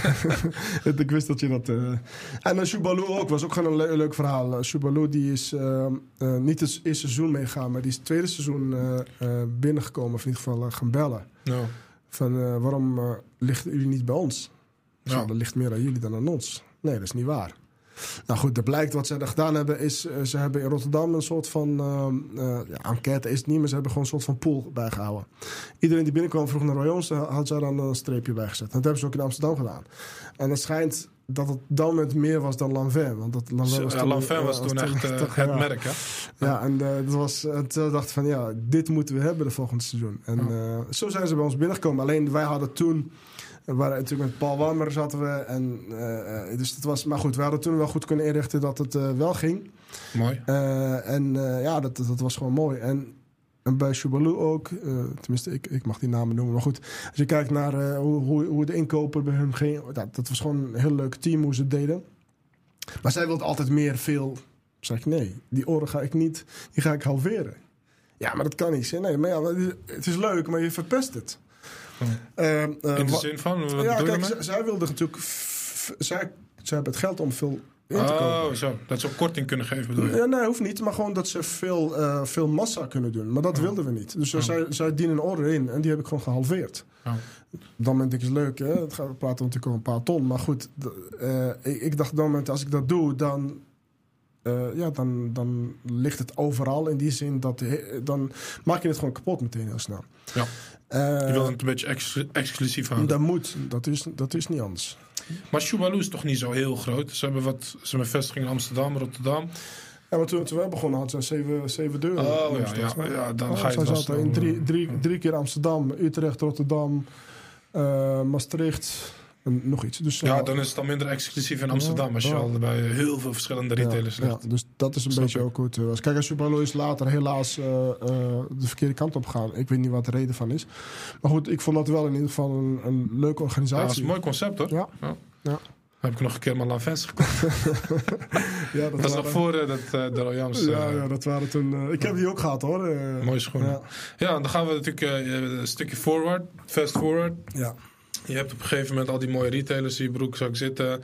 Ja. ik wist dat je dat... En Shubalu ook, was ook gewoon een le leuk verhaal. Shubalu die is niet het eerste seizoen meegegaan, maar die is het tweede seizoen binnengekomen. Of in ieder geval gaan bellen. No. Van waarom ligt jullie niet bij ons? Ja. Dat ligt meer aan jullie dan aan ons. Nee, dat is niet waar. Nou goed, dat blijkt wat ze gedaan hebben is... Uh, ze hebben in Rotterdam een soort van... Uh, uh, ja, enquête is het niet, maar ze hebben gewoon een soort van pool bijgehouden. Iedereen die binnenkwam vroeg naar Royons, had ze dan een streepje bijgezet. Dat hebben ze ook in Amsterdam gedaan. En het schijnt dat het dan met meer was dan Lanvin. Want dat Lanvin was toen, Lanvin was toen echt het ja. merk, hè? Ja, en dat was, toen dacht van ja, dit moeten we hebben de volgende seizoen. En zo zijn ze bij ons binnengekomen. Alleen wij hadden toen... We waren natuurlijk met Paul Warmer zaten we. En, uh, dus het was, maar goed, we hadden toen wel goed kunnen inrichten dat het uh, wel ging. Mooi. En ja, dat, dat was gewoon mooi. En, en bij Shubalu ook, tenminste, ik, ik mag die namen noemen. Maar goed, als je kijkt naar hoe, hoe, hoe de inkoper bij hun ging. Dat, dat was gewoon een heel leuk team hoe ze het deden. Maar zij wilde altijd meer, veel. Zeg ik nee, die oren ga ik niet, die ga ik halveren. Ja, maar dat kan niet. Nee, maar ja, het is leuk, maar je verpest het. Uh, uh, in de zin van? Wat ja, kijk, zij wilden natuurlijk... Zij, zij hebben het geld om veel in te kopen. Oh, zo. Dat ze ook korting kunnen geven, bedoel je? Ja, nee, hoeft niet. Maar gewoon dat ze veel, uh, veel massa kunnen doen. Maar dat oh. wilden we niet. Dus oh. zij, zij dienen een order in. En die heb ik gewoon gehalveerd. Oh. Dan ben ik eens leuk, hè. Het gaat, we praten natuurlijk over een paar ton. Maar goed, uh, ik, ik dacht dan, als ik dat doe, dan... Uh, ja, dan, dan ligt het overal in die zin dat dan maak je het gewoon kapot meteen heel snel. Ja. Uh, je wilt het een beetje ex exclusief houden. Dat moet, dat is, dat is niet anders. Maar Shubalu is toch niet zo heel groot? Ze hebben wat, ze hebben vestiging in Amsterdam, Rotterdam. Ja, maar toen, toen we begonnen hadden ze zeven, zeven deuren. Oh ja, ja, ja, dan oh, ga je het wel zaten in drie, drie, drie keer Amsterdam, Utrecht, Rotterdam, uh, Maastricht. En nog iets. Dus, ja, dan is het dan minder exclusief in Amsterdam. Als je al bij heel veel verschillende retailers ja, ligt. Ja, dus dat is een Snap beetje ik. ook hoe het was. Kijk, als Subaru is later helaas uh, uh, de verkeerde kant op gegaan. Ik weet niet wat de reden van is. Maar goed, ik vond dat wel in ieder geval een, een leuke organisatie. Ja, dat is een mooi concept hoor. Ja. ja. Heb ik nog een keer mijn Lanvens gekocht. ja, dat, dat was nog voor uh, dat, uh, de Royals. Ja, ja, dat waren toen... ik heb die ook gehad hoor. Mooie schoenen. Ja. ja, dan gaan we natuurlijk een stukje forward. Fast forward. Ja. Je hebt op een gegeven moment al die mooie retailers die je broekzak zitten.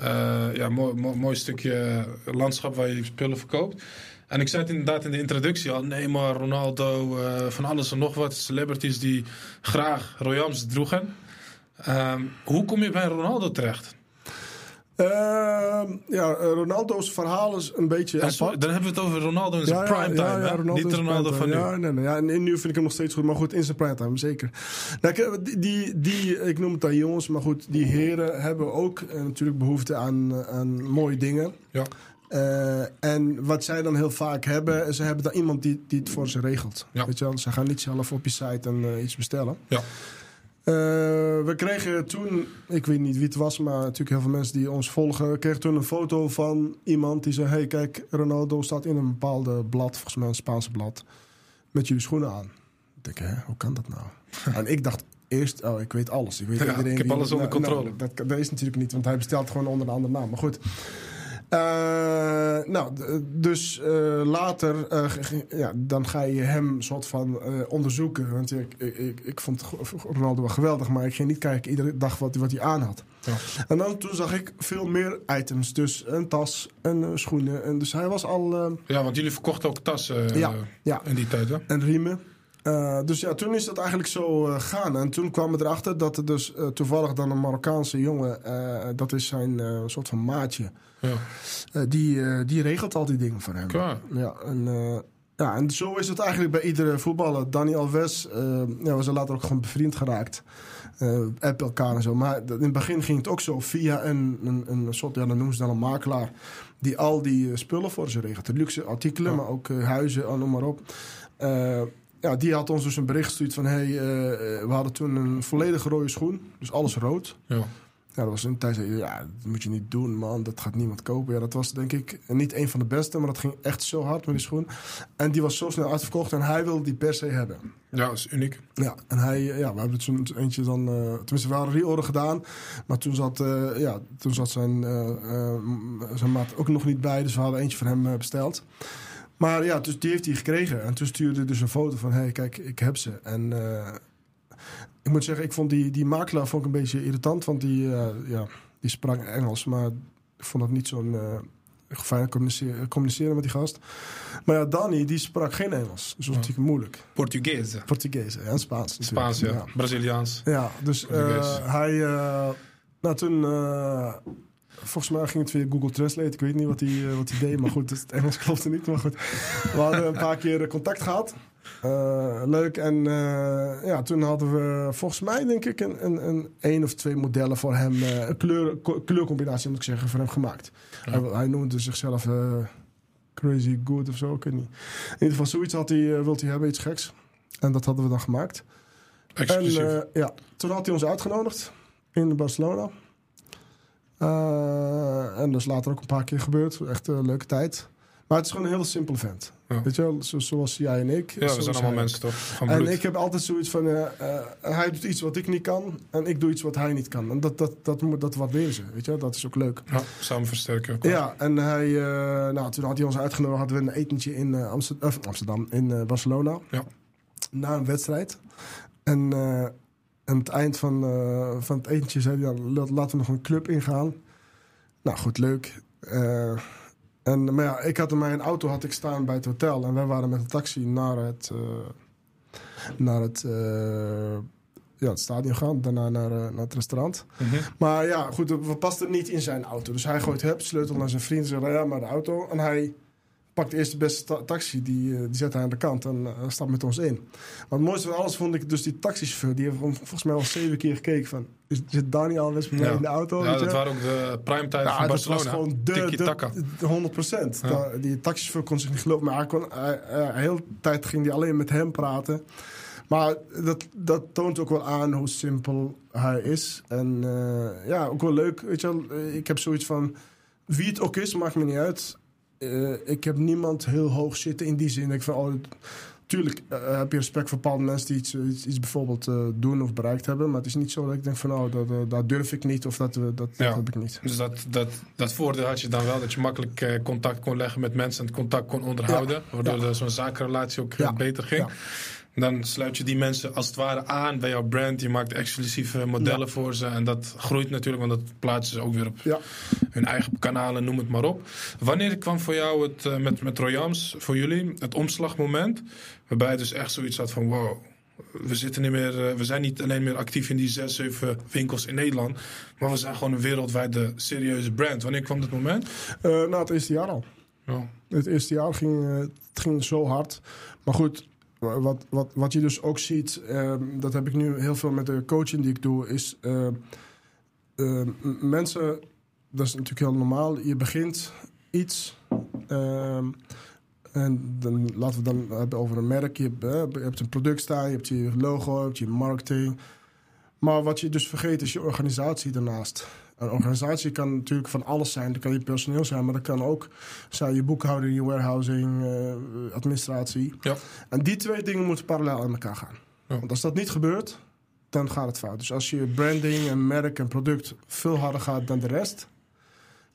Uh, ja, mooi, mooi, stukje landschap waar je spullen verkoopt. En ik zei het inderdaad in de introductie al. Neymar, Ronaldo, uh, van alles en nog wat. Celebrities die graag Royals droegen. Um, hoe kom je bij Ronaldo terecht? Uh, ja, Ronaldo's verhaal is een beetje zo, Dan hebben we het over Ronaldo in zijn ja, prime time. Ja, ja, Ronaldo Niet Ronaldo van nu. Ja, nee, nee, ja, en nu vind ik hem nog steeds goed. Maar goed, in zijn prime time, zeker. Nou, die, die, ik noem het dan jongens, maar goed, die heren hebben ook uh, natuurlijk behoefte aan, aan mooie dingen. Ja. Uh, en wat zij dan heel vaak hebben, ze hebben dan iemand die, die het voor ze regelt. Ja. Weet je wel? Ze gaan niet zelf op je site en iets bestellen. Ja. Eh, we kregen toen, ik weet niet wie het was, maar natuurlijk heel veel mensen die ons volgen, kregen toen een foto van iemand die zei: Hey, kijk, Ronaldo staat in een bepaalde blad, volgens mij een Spaanse blad, met jullie schoenen aan. Ik denk, hè, hoe kan dat nou? en ik dacht eerst, oh, ik weet alles. Ik, weet Ja, iedereen ik heb alles onder nou, controle. nou, dat, dat is natuurlijk niet, want hij bestelt gewoon onder een andere naam. Maar goed. Eh, nou, dus eh, later, eh, ja, dan ga je hem soort van onderzoeken. Want ik, ik, ik, ik vond Ronaldo wel geweldig, maar ik ging niet kijken iedere dag wat, wat hij aan had. Ja. En dan toen zag ik veel meer items. Dus een tas en schoenen. En dus hij was al... Ja, want jullie verkochten ook tassen Ja, ja. in die tijd, hè? en riemen. Eh, dus ja, toen is dat eigenlijk zo eh gaan. En toen kwamen we erachter dat er dus eh, toevallig dan een Marokkaanse jongen... dat is zijn soort van maatje. Ja. Die, die regelt al die dingen voor hem. Klaar. Ja, en, ja, en zo is het eigenlijk bij iedere voetballer. Dani Alves, ja, we zijn later ook gewoon bevriend geraakt. Appen elkaar en zo. Maar in het begin ging het ook zo via een, een, een soort, ja, dan noemen ze dan een makelaar. Die al die spullen voor ze regelt. De luxe artikelen, Ja. maar ook huizen, oh, noem maar op. Ja, die had ons dus een bericht gestuurd van... Hey, eh, eh, we hadden toen een volledig rode schoen. Dus alles rood. Ja. Ja, dat was een tijd. zei Ja, dat moet je niet doen, man. Dat gaat niemand kopen. Ja, dat was denk ik niet een van de beste, maar dat ging echt zo hard met die schoen. En die was zo snel uitverkocht en hij wilde die per se hebben. ja, dat is uniek. Ja, en hij, eh, ja, we hebben het toen eentje dan, tenminste, we hadden reorder gedaan. Maar toen zat, ja, toen zat zijn, zijn maat ook nog niet bij, dus we hadden eentje van hem besteld. Maar ja, dus die heeft hij gekregen. En toen stuurde hij dus een foto van, hé, hey, kijk, ik heb ze. En eh, ik moet zeggen, ik vond die, die makelaar vond ik een beetje irritant, want die, eh, ja, die sprak Engels, maar ik vond dat niet zo'n eh, fijn communiceren, communiceren met die gast. Maar ja, Danny, die sprak geen Engels. Dus dat was natuurlijk moeilijk. Portugees. Portugees en Spaans. natuurlijk. Spaans, ja. ja. Braziliaans. Ja, dus eh, hij... eh, nou, toen... volgens mij ging het via Google Translate. Ik weet niet wat hij eh, wat deed, maar goed, het Engels klopte niet. Maar goed, we hadden een paar keer contact gehad. Eh, leuk. En eh, ja, toen hadden we volgens mij, denk ik, een, een, een één of twee modellen voor hem. een kleur, kleurcombinatie, moet ik zeggen, voor hem gemaakt. Ja. Hij, hij noemde zichzelf Crazy Good of zo, ik weet niet. In ieder geval, zoiets had hij, wilde hij hebben, iets geks. En dat hadden we dan gemaakt. Exclusief. En ja, toen had hij ons uitgenodigd in Barcelona. Eh, en dat is later ook een paar keer gebeurd. Echt een leuke tijd. Maar het is gewoon een heel simpel vent. Ja. Weet je wel, zo, zoals jij en ik. ja, we zijn allemaal mensen toch? Van. En ik heb altijd zoiets van... eh, eh, hij doet iets wat ik niet kan. En ik doe iets wat hij niet kan. En dat, dat, dat, moet, dat waarderen ze. Weet je wel? Dat is ook leuk. Ja, samen versterken. Ja, en hij, nou, toen had hij ons uitgenodigd. Hadden we een etentje in Amsterdam, Amsterdam, in Barcelona. Ja. Na een wedstrijd. En aan het eind van, eh, van het etentje zei hij dan, "La- laten we nog een club ingaan. Nou, goed, leuk. Eh, en, maar ja, ik had in mijn auto had ik staan bij het hotel. En wij waren met een taxi naar het, eh, naar het, ja, het stadion gaan. Daarna naar, naar het restaurant. Mhm. Maar ja, goed, we pasten niet in zijn auto. Dus hij gooit het sleutel naar zijn vriend. Zegt, ja, maar de auto. En hij pakt eerst de beste ta- taxi. Die, eh, die zet hij aan de kant en eh, stapt met ons in. Maar het mooiste van alles vond ik dus die taxichauffeur. Die heeft vol- volgens mij al zeven keer gekeken van... Is, zit Daniel Alves mij Ja. in de auto? Ja, je? dat waren ook de primetime Ja, van dat was Barcelona. gewoon de, de, de 100 procent. Ja. Die taxichauffeur kon zich niet geloven. Maar hij kon, hij, hij- de hele tijd ging hij alleen met hem praten. Maar dat, dat toont ook wel aan hoe simpel hij is. En eh, ja, ook wel leuk. Weet je wel, ik heb zoiets van... Wie het ook is, maakt me niet uit. Eh, ik heb niemand heel hoog zitten in die zin. Ik van, oh, tuurlijk eh, heb je respect voor bepaalde mensen die iets, iets, iets bijvoorbeeld eh, doen of bereikt hebben. Maar het is niet zo dat ik denk van, oh, dat, eh, dat durf ik niet of dat, eh, dat, Ja. dat heb ik niet. Dus dat, dat, dat voordeel had je dan wel, dat je makkelijk eh, contact kon leggen met mensen en het contact kon onderhouden. Waardoor Ja. zo'n zakenrelatie ook eh, beter ging. Dan sluit je die mensen als het ware aan bij jouw brand. Je maakt exclusieve modellen voor ze. En dat groeit natuurlijk, want dat plaatsen ze ook weer op Ja. hun eigen kanalen, noem het maar op. Wanneer kwam voor jou het, eh, met, met Royams, voor jullie, het omslagmoment? Waarbij je dus echt zoiets had van, wow, we, zitten niet meer, eh, we zijn niet alleen meer actief in die zes, zeven winkels in Nederland. Maar we zijn gewoon een wereldwijde serieuze brand. Wanneer kwam dat moment? Eh, nou, het eerste jaar al. Ja. Het eerste jaar ging het ging zo hard. Maar goed, wat, wat, wat je dus ook ziet, ehm, dat heb ik nu heel veel met de coaching die ik doe, is eh, eh, m- mensen, dat is natuurlijk heel normaal. Je begint iets. ehm, en dan laten we dan hebben over een merk. Je hebt, je hebt een product staan, je hebt je logo, je hebt je marketing. Maar wat je dus vergeet is je organisatie daarnaast. Een organisatie kan natuurlijk van alles zijn. Dat kan je personeel zijn, maar dat kan ook zijn je boekhouding, je warehousing, eh, administratie. Ja. En die twee dingen moeten parallel aan elkaar gaan. Ja. Want als dat niet gebeurt, dan gaat het fout. Dus als je branding en merk en product veel harder gaat dan de rest.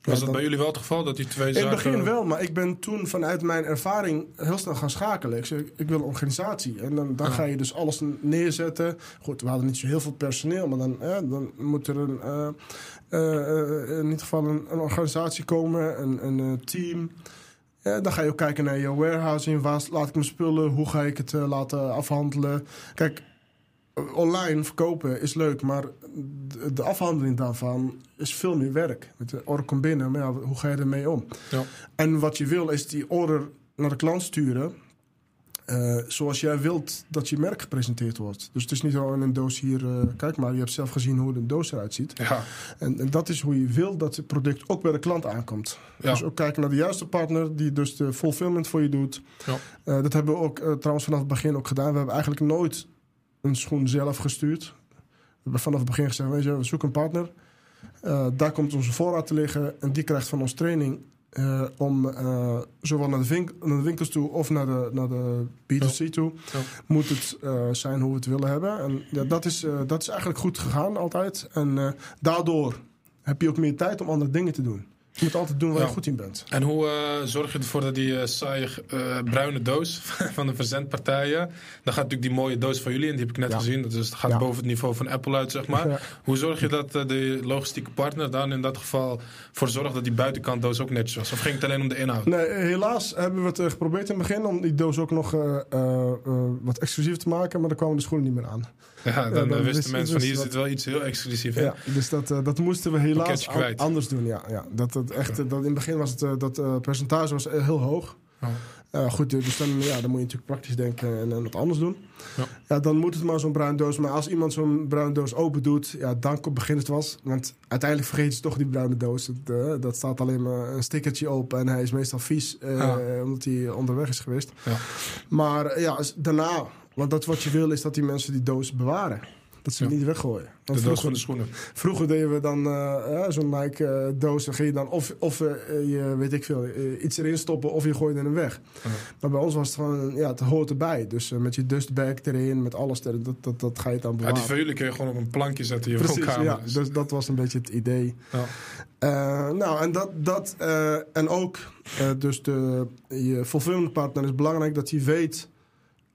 Was dat bij jullie wel het geval dat die twee in zaken... het begin wel, maar ik ben toen vanuit mijn ervaring heel snel gaan schakelen. Ik zei, ik wil een organisatie. En dan, dan ga je dus alles neerzetten. Goed, we hadden niet zo heel veel personeel, maar dan, eh, dan moet er een, eh, eh, eh, in ieder geval een, een organisatie komen, een, een team. Ja, dan ga je ook kijken naar je warehousing. Waar laat ik mijn spullen? Hoe ga ik het laten afhandelen? Kijk, online verkopen is leuk, maar de, de afhandeling daarvan is veel meer werk. Met de order komt binnen, maar ja, hoe ga je ermee om? Ja. En wat je wil is die order naar de klant sturen. eh, zoals jij wilt dat je merk gepresenteerd wordt. Dus het is niet gewoon een doos hier. eh, kijk maar, je hebt zelf gezien hoe de doos eruit ziet. Ja, En, en dat is hoe je wil dat het product ook bij de klant aankomt. ja. Dus ook kijken naar de juiste partner die dus de fulfillment voor je doet. Ja. Eh, dat hebben we ook trouwens vanaf het begin ook gedaan. We hebben eigenlijk nooit een schoen zelf gestuurd. We hebben vanaf het begin gezegd, weet je, we zoeken een partner. Eh, daar komt onze voorraad te liggen en die krijgt van ons training eh, om eh, zowel naar de, wink- naar de winkels toe of naar de, naar de B2C toe. Moet het zijn hoe we het willen hebben. En ja, dat, is, dat is eigenlijk goed gegaan altijd. En daardoor heb je ook meer tijd om andere dingen te doen. Je moet altijd doen waar Ja. je goed in bent. En hoe eh, zorg je ervoor dat die eh, saaie eh, bruine doos van de verzendpartijen... dan gaat natuurlijk die mooie doos van jullie in, die heb ik net Ja. gezien. Dat is, gaat Ja. boven het niveau van Apple uit, zeg maar. Hoe zorg je dat de logistieke partner dan in dat geval voor zorgt dat die buitenkant doos ook netjes was? Of ging het alleen om de inhoud? Nee, helaas hebben we het geprobeerd in het begin om die doos ook nog wat exclusief te maken, maar daar kwamen de schoenen niet meer aan. Ja, dan, dan wisten wist- mensen van hier zit wel iets heel exclusiefs in. Ja, dus dat, eh, dat moesten we helaas an- anders doen. Ja, ja. Dat, dat echt, dat in het begin was het, eh, dat eh, percentage was heel hoog. Goed, dus dan, ja, dan moet je natuurlijk praktisch denken en, en wat anders doen. Ja. Ja. dan moet het maar zo'n bruin doos. Maar als iemand zo'n bruine doos open doet, ja, dan begint het was. Want uiteindelijk vergeet je toch die bruine doos. Het, eh, dat staat alleen maar een stickertje op en hij is meestal vies, Ja. omdat hij onderweg is geweest. Ja. Maar ja, daarna, want dat wat je wil is dat die mensen die doos bewaren. Dat ze Ja. niet weggooien. Want De vroeger- van de schoenen. Vroeger deden we dan eh, ja, zo'n Nike-doos. dan ging je dan of, of eh, je, weet ik veel, eh, iets erin stoppen of je gooide hem weg. Ja. Maar bij ons was het gewoon, ja, het hoort erbij. Dus eh, met je dustbag erin, met alles erin, dat, dat, dat ga je dan Ja, bewaren. die van jullie kun je gewoon op een plankje zetten in je Precies, woonkamer. ja. Dus- dat was een beetje het idee. ja. Eh, nou, en dat, dat eh, en ook, eh, dus de, je fulfillment partner is belangrijk dat hij weet,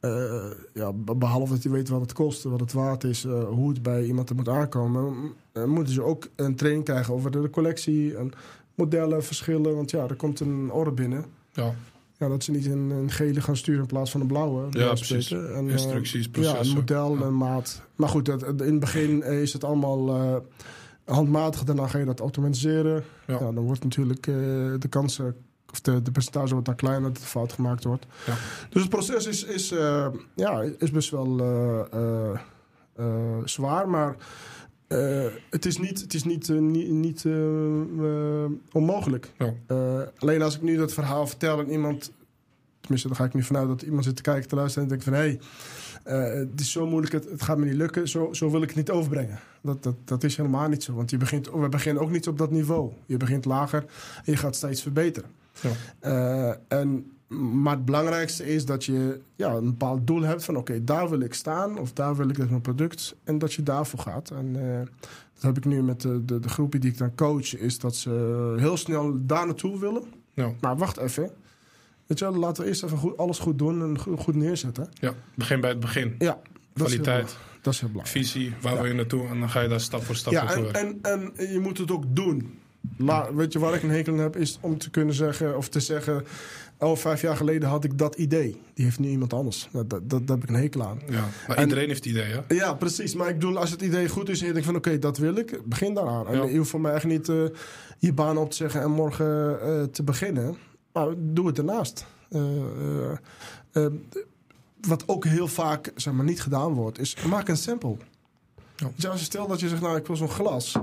eh, ja, be- behalve dat hij weet wat het kost, wat het waard is, eh, hoe het bij iemand er moet aankomen, eh, moeten ze ook een training krijgen over de, de collectie en modellen, verschillen. Want ja, er komt een order binnen. ja. Ja, dat ze niet een, een gele gaan sturen in plaats van een blauwe. Ja, precies. En, Instructies, ja, processen. een model, Ja. een maat. Maar goed, dat, in het begin is het allemaal handmatig. Daarna ga je dat automatiseren. Ja. Ja. dan wordt natuurlijk de kans, eh, of de, de percentage wordt dan kleiner dat er fout gemaakt wordt. Ja. Dus het proces is, is, eh, ja, is best wel eh, eh, zwaar, maar het is niet, het is niet, niet, niet onmogelijk. Ja. Alleen als ik nu dat verhaal vertel en iemand... Tenminste, dan ga ik nu vanuit dat iemand zit te kijken, te luisteren... en denkt van, hé, hey, het is zo moeilijk, het, het gaat me niet lukken. Zo, zo wil ik het niet overbrengen. Dat, dat, dat is helemaal niet zo. Want je begint, we beginnen ook niet op dat niveau. Je begint lager en je gaat steeds verbeteren. Ja. Eh, en, maar het belangrijkste is dat je ja, een bepaald doel hebt van... oké, daar wil ik staan of daar wil ik dat mijn product... en dat je daarvoor gaat. En eh, dat heb ik nu met de, de, de groepie die ik dan coach... is dat ze heel snel daar naartoe willen. Ja. Maar wacht even. Weet je wel, laten we eerst even goed, alles goed doen en goed, goed neerzetten. ja, begin bij het begin. Ja, Kwaliteit, dat is heel belangrijk. visie, waar Ja. wil je naartoe? En dan ga je daar stap voor stap Ja, en, en je moet het ook doen. La, weet je waar ik een hekel aan heb, is om te kunnen zeggen of te zeggen. Oh, vijf jaar geleden had ik dat idee. Die heeft nu iemand anders. Dat, dat, dat, daar heb ik een hekel aan. ja. Maar en- iedereen heeft ideeën. hè? Ja, precies. Maar ik bedoel, als het idee goed is en je denkt van oké, dat wil ik, begin daaraan. En Ja. je hoeft voor mij echt niet eh, je baan op te zeggen en morgen eh, te beginnen. Maar doe het ernaast. Eh, wat ook heel vaak zeg maar, niet gedaan wordt, is maak een sample. Ja. Dus als je stelt dat je zegt, nou ik wil zo'n glas.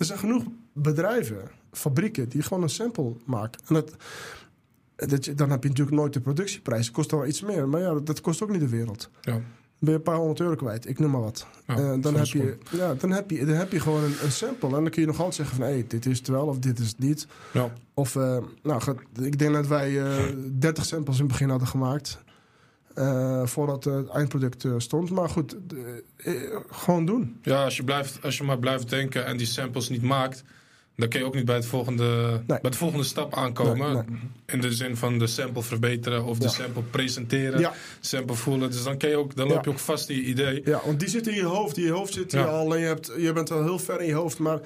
Er zijn genoeg bedrijven, fabrieken, die gewoon een sample maken. En dat, dat je, dan heb je natuurlijk nooit de productieprijs. Het kost wel iets meer, maar ja, dat, kost ook niet de wereld. Ja. ben je een paar honderd euro kwijt. Ik noem maar wat. Eh, dan, heb je, ja, dan, heb je, dan heb je gewoon een, een sample. En dan kun je nog altijd zeggen van... hé, dit is het wel of dit is het niet. Ja. Of, eh, nou, ik denk dat wij eh 30 samples in het begin hadden gemaakt. Eh, voordat het eindproduct eh, stond. Maar goed, eh, gewoon doen. Ja, als je, blijft, als je maar blijft denken en die samples niet maakt, dan kun je ook niet bij, het volgende, bij de volgende stap aankomen. Nee, In de zin van de sample verbeteren of de sample presenteren, Ja. sample voelen. Dus dan, kun je ook, dan loop Ja. je ook vast in je idee. Ja, want die zit in je hoofd. Die je hoofd zit hier al. En je, hebt, je bent al heel ver in je hoofd. Maar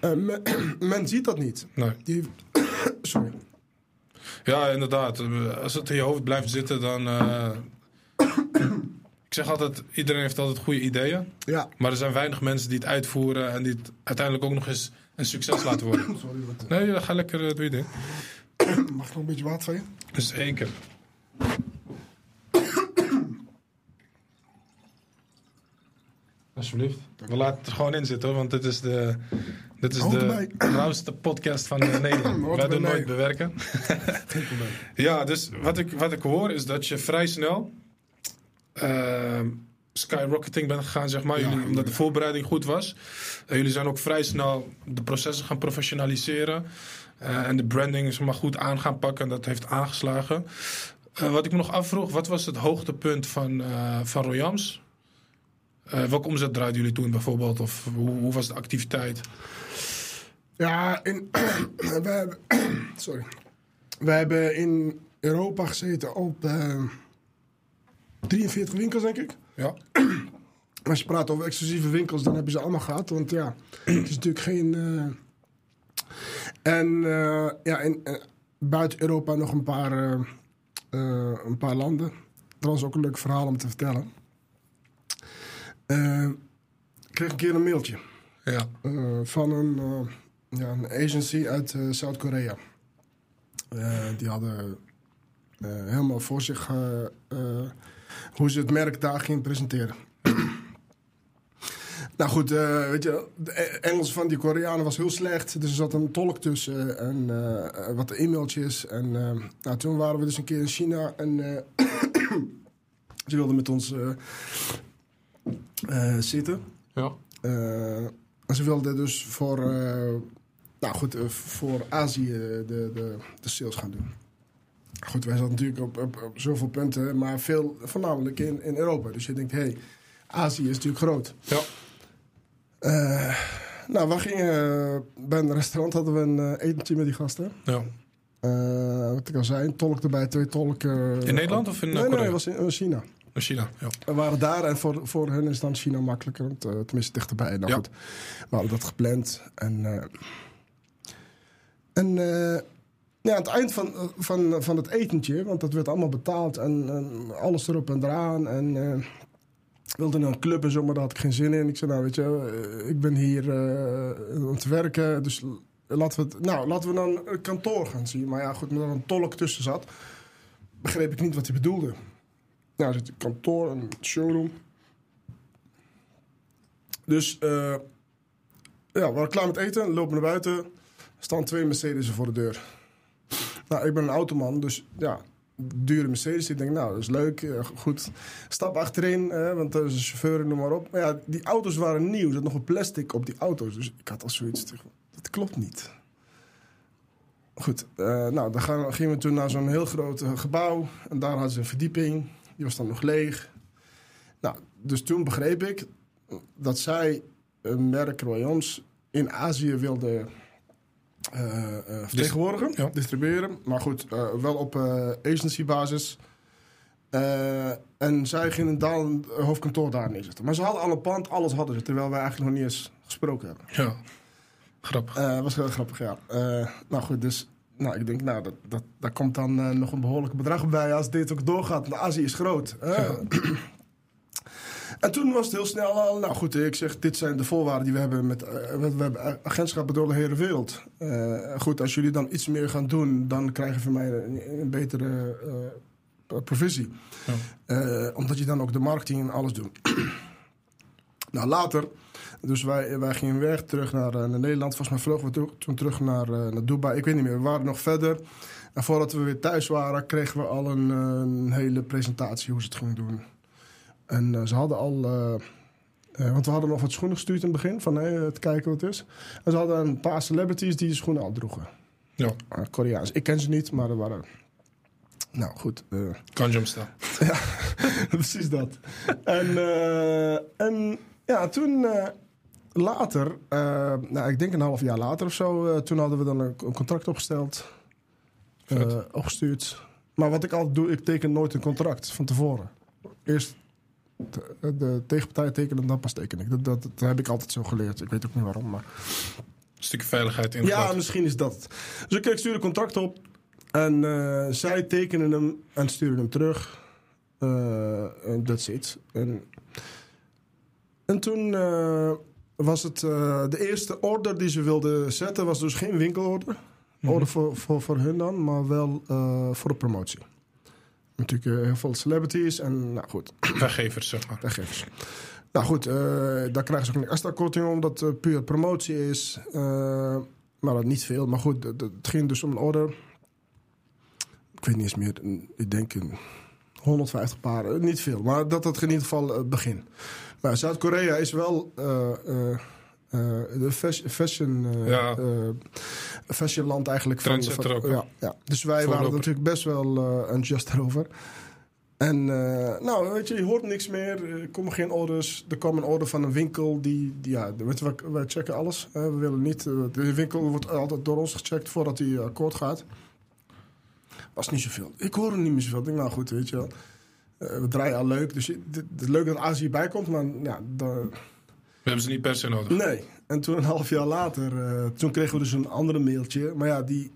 men, men ziet dat niet. Nee. Die, sorry. Ja, inderdaad. Als het in je hoofd blijft zitten, dan. eh, ik zeg altijd: iedereen heeft altijd goede ideeën. Ja. Maar er zijn weinig mensen die het uitvoeren en die het uiteindelijk ook nog eens een succes laten worden. Sorry, wat, Nee, ga lekker eh, doe je ding. mag ik nog een beetje water van je? Zeker. Alsjeblieft. We laten het er gewoon in zitten hoor, want dit is de, dit is de rauwste podcast van eh, Nederland. Wij doen nooit bewerken. Ja, dus wat ik, wat ik hoor is dat je vrij snel ehm, skyrocketing bent gegaan, zeg maar. Ja, jullie, omdat de voorbereiding goed was. Eh, jullie zijn ook vrij snel de processen gaan professionaliseren. eh, en de branding zeg maar, goed aan gaan pakken. En dat heeft aangeslagen. Wat ik me nog afvroeg, wat was het hoogtepunt van, van Royams? Eh, welke omzet draaiden jullie toen bijvoorbeeld? Of hoe, hoe was de activiteit? Ja, in, we hebben, sorry. We hebben in Europa gezeten op eh 43 winkels, denk ik. Ja, Als je praat over exclusieve winkels, dan hebben ze allemaal gehad. Want ja, het is natuurlijk geen. eh, en ja, in, buiten Europa nog een paar, een paar landen. Dat was ook een leuk verhaal om te vertellen. Eh, ik kreeg een keer een mailtje ja, eh, van een, eh, ja, een agency uit Zuid-Korea. Die hadden helemaal voor zich hoe ze het merk daar gingen presenteren. nou goed, weet je, de E- Engels van die Koreanen was heel slecht. Dus er zat een tolk tussen en wat e-mailtjes. En eh, nou, toen waren we dus een keer in China en ze wilden met ons zitten. ja. Eh, en ze wilden dus voor, eh, nou goed, eh, voor Azië de, de, de sales gaan doen. Goed, wij zaten natuurlijk op, op, op zoveel punten, maar veel voornamelijk in, in Europa. Dus je denkt, hé, hey, Azië is natuurlijk groot. ja. Eh, nou, we gingen eh, bij een restaurant hadden we een eh, etentje met die gasten. ja. Eh, wat ik al zei, een tolk erbij, twee tolken. In Nederland of in eh, Nee, nee, Korea? het was in, in China. In China, ja. We waren daar en voor, voor hen is dan China makkelijker. want, eh, tenminste, dichterbij. Nou Ja. goed, we hadden dat gepland. En, eh, en eh, ja, aan het eind van, van, van het etentje, want dat werd allemaal betaald en, en alles erop en eraan. En ik wilde naar een club en zo, maar daar had ik geen zin in. Ik zei, nou weet je, ik ben hier om te werken, dus laten we, het, nou, laten we dan een kantoor gaan zien. Maar ja, goed, omdat er een tolk tussen zat, begreep ik niet wat hij bedoelde. Nou, er zit een kantoor, een showroom. Dus eh, ja, we waren klaar met eten, lopen naar buiten. Staan twee Mercedes voor de deur. Nou, ik ben een automan, dus ja, dure Mercedes. Ik denk, nou, dat is leuk, eh, goed. Stap achterin, want er is een chauffeur, noem maar op. Maar ja, die auto's waren nieuw. Er zat nog een plastic op die auto's. Dus ik had al zoiets, dat klopt niet. Goed, eh, nou, dan gaan, gingen we toen naar zo'n heel groot gebouw. En daar hadden ze een verdieping. Die was dan nog leeg. Nou, dus toen begreep ik dat zij een merk Royals in Azië wilden eh, eh, vertegenwoordigen, ja. distribueren. Maar goed, eh, wel op eh agency basis. En zij gingen daar een hoofdkantoor daar neerzetten. Maar ze hadden al een pand, alles hadden ze, terwijl wij eigenlijk nog niet eens gesproken hebben. Ja, grappig. Was heel grappig, ja. Nou goed, dus nou, ik denk, nou, dat, dat, daar komt dan eh, nog een behoorlijk bedrag bij als dit ook doorgaat. Want Azië is groot. en toen was het heel snel al, nou goed, ik zeg, dit zijn de voorwaarden die we hebben met, eh, we, we hebben agentschappen door de hele wereld. Eh, goed, als jullie dan iets meer gaan doen, dan krijgen we van mij een, een betere provisie. Ja. Omdat je dan ook de marketing en alles doet. nou, later, dus wij, wij gingen weg terug naar, eh, naar Nederland. Volgens mij vlogen we to- toen terug naar, eh, naar Dubai. Ik weet niet meer, we waren nog verder. En voordat we weer thuis waren, kregen we al een, eh, een hele presentatie hoe ze het gingen doen. En ze hadden al... want we hadden nog wat schoenen gestuurd in het begin, van hey, te kijken wat het is. En ze hadden een paar celebrities die de schoenen al droegen. Ja, Koreaans. Ik ken ze niet, maar er waren... Nou, goed. Gangnam Style. Precies dat. En, en ja, toen later, eh, nou, ik denk een half jaar later of zo, eh, toen hadden we dan een, een contract opgesteld, eh, opgestuurd. Maar wat ik altijd doe, ik teken nooit een contract van tevoren. Eerst de, de tegenpartij tekenen en dan pas teken ik. Dat, dat, dat heb ik altijd zo geleerd. Ik weet ook niet waarom, maar... Een stukje veiligheid in Ja, misschien is dat. Dus ik, stuurde een contract op. En zij tekenen hem en sturen hem terug. En that's it. En, en toen was het... eh, de eerste order die ze wilden zetten was dus geen winkelorder. Mhm. Order voor, voor, voor hun dan, maar wel eh, voor de promotie. Natuurlijk eh, heel veel celebrities en nou goed, Weggevers, zeg maar. weggevers. Nou goed, eh, daar krijgen ze ook een extra korting om, omdat het puur promotie is. Maar dat niet veel. Maar goed, het ging dus om een order. Ik weet niet eens meer, ik denk een 150 paar, eh, niet veel. Maar dat dat in ieder geval het begin. Maar Zuid-Korea is wel eh, eh, eh, de fas- fashion, Ja. eh, fashionland eigenlijk. Trendsetter ook, hè? ja, ja. Dus wij waren natuurlijk best wel enthousiast erover. En nou, weet je, je hoort niks meer. Er komen geen orders. Er kwam een order van een winkel die, die ja, weet je, wij, wij checken alles. hè. we willen niet, de winkel wordt altijd door ons gecheckt voordat hij akkoord gaat. Was niet zoveel. Ik hoor er niet meer zoveel. Ik denk, nou goed, weet je wel. Eh, we draaien al leuk. Dus het is leuk dat Azië bij komt, maar ja, daar- We hebben ze niet per se nodig. nee. En toen een half jaar later, eh, toen kregen we dus een andere mailtje. Maar ja, die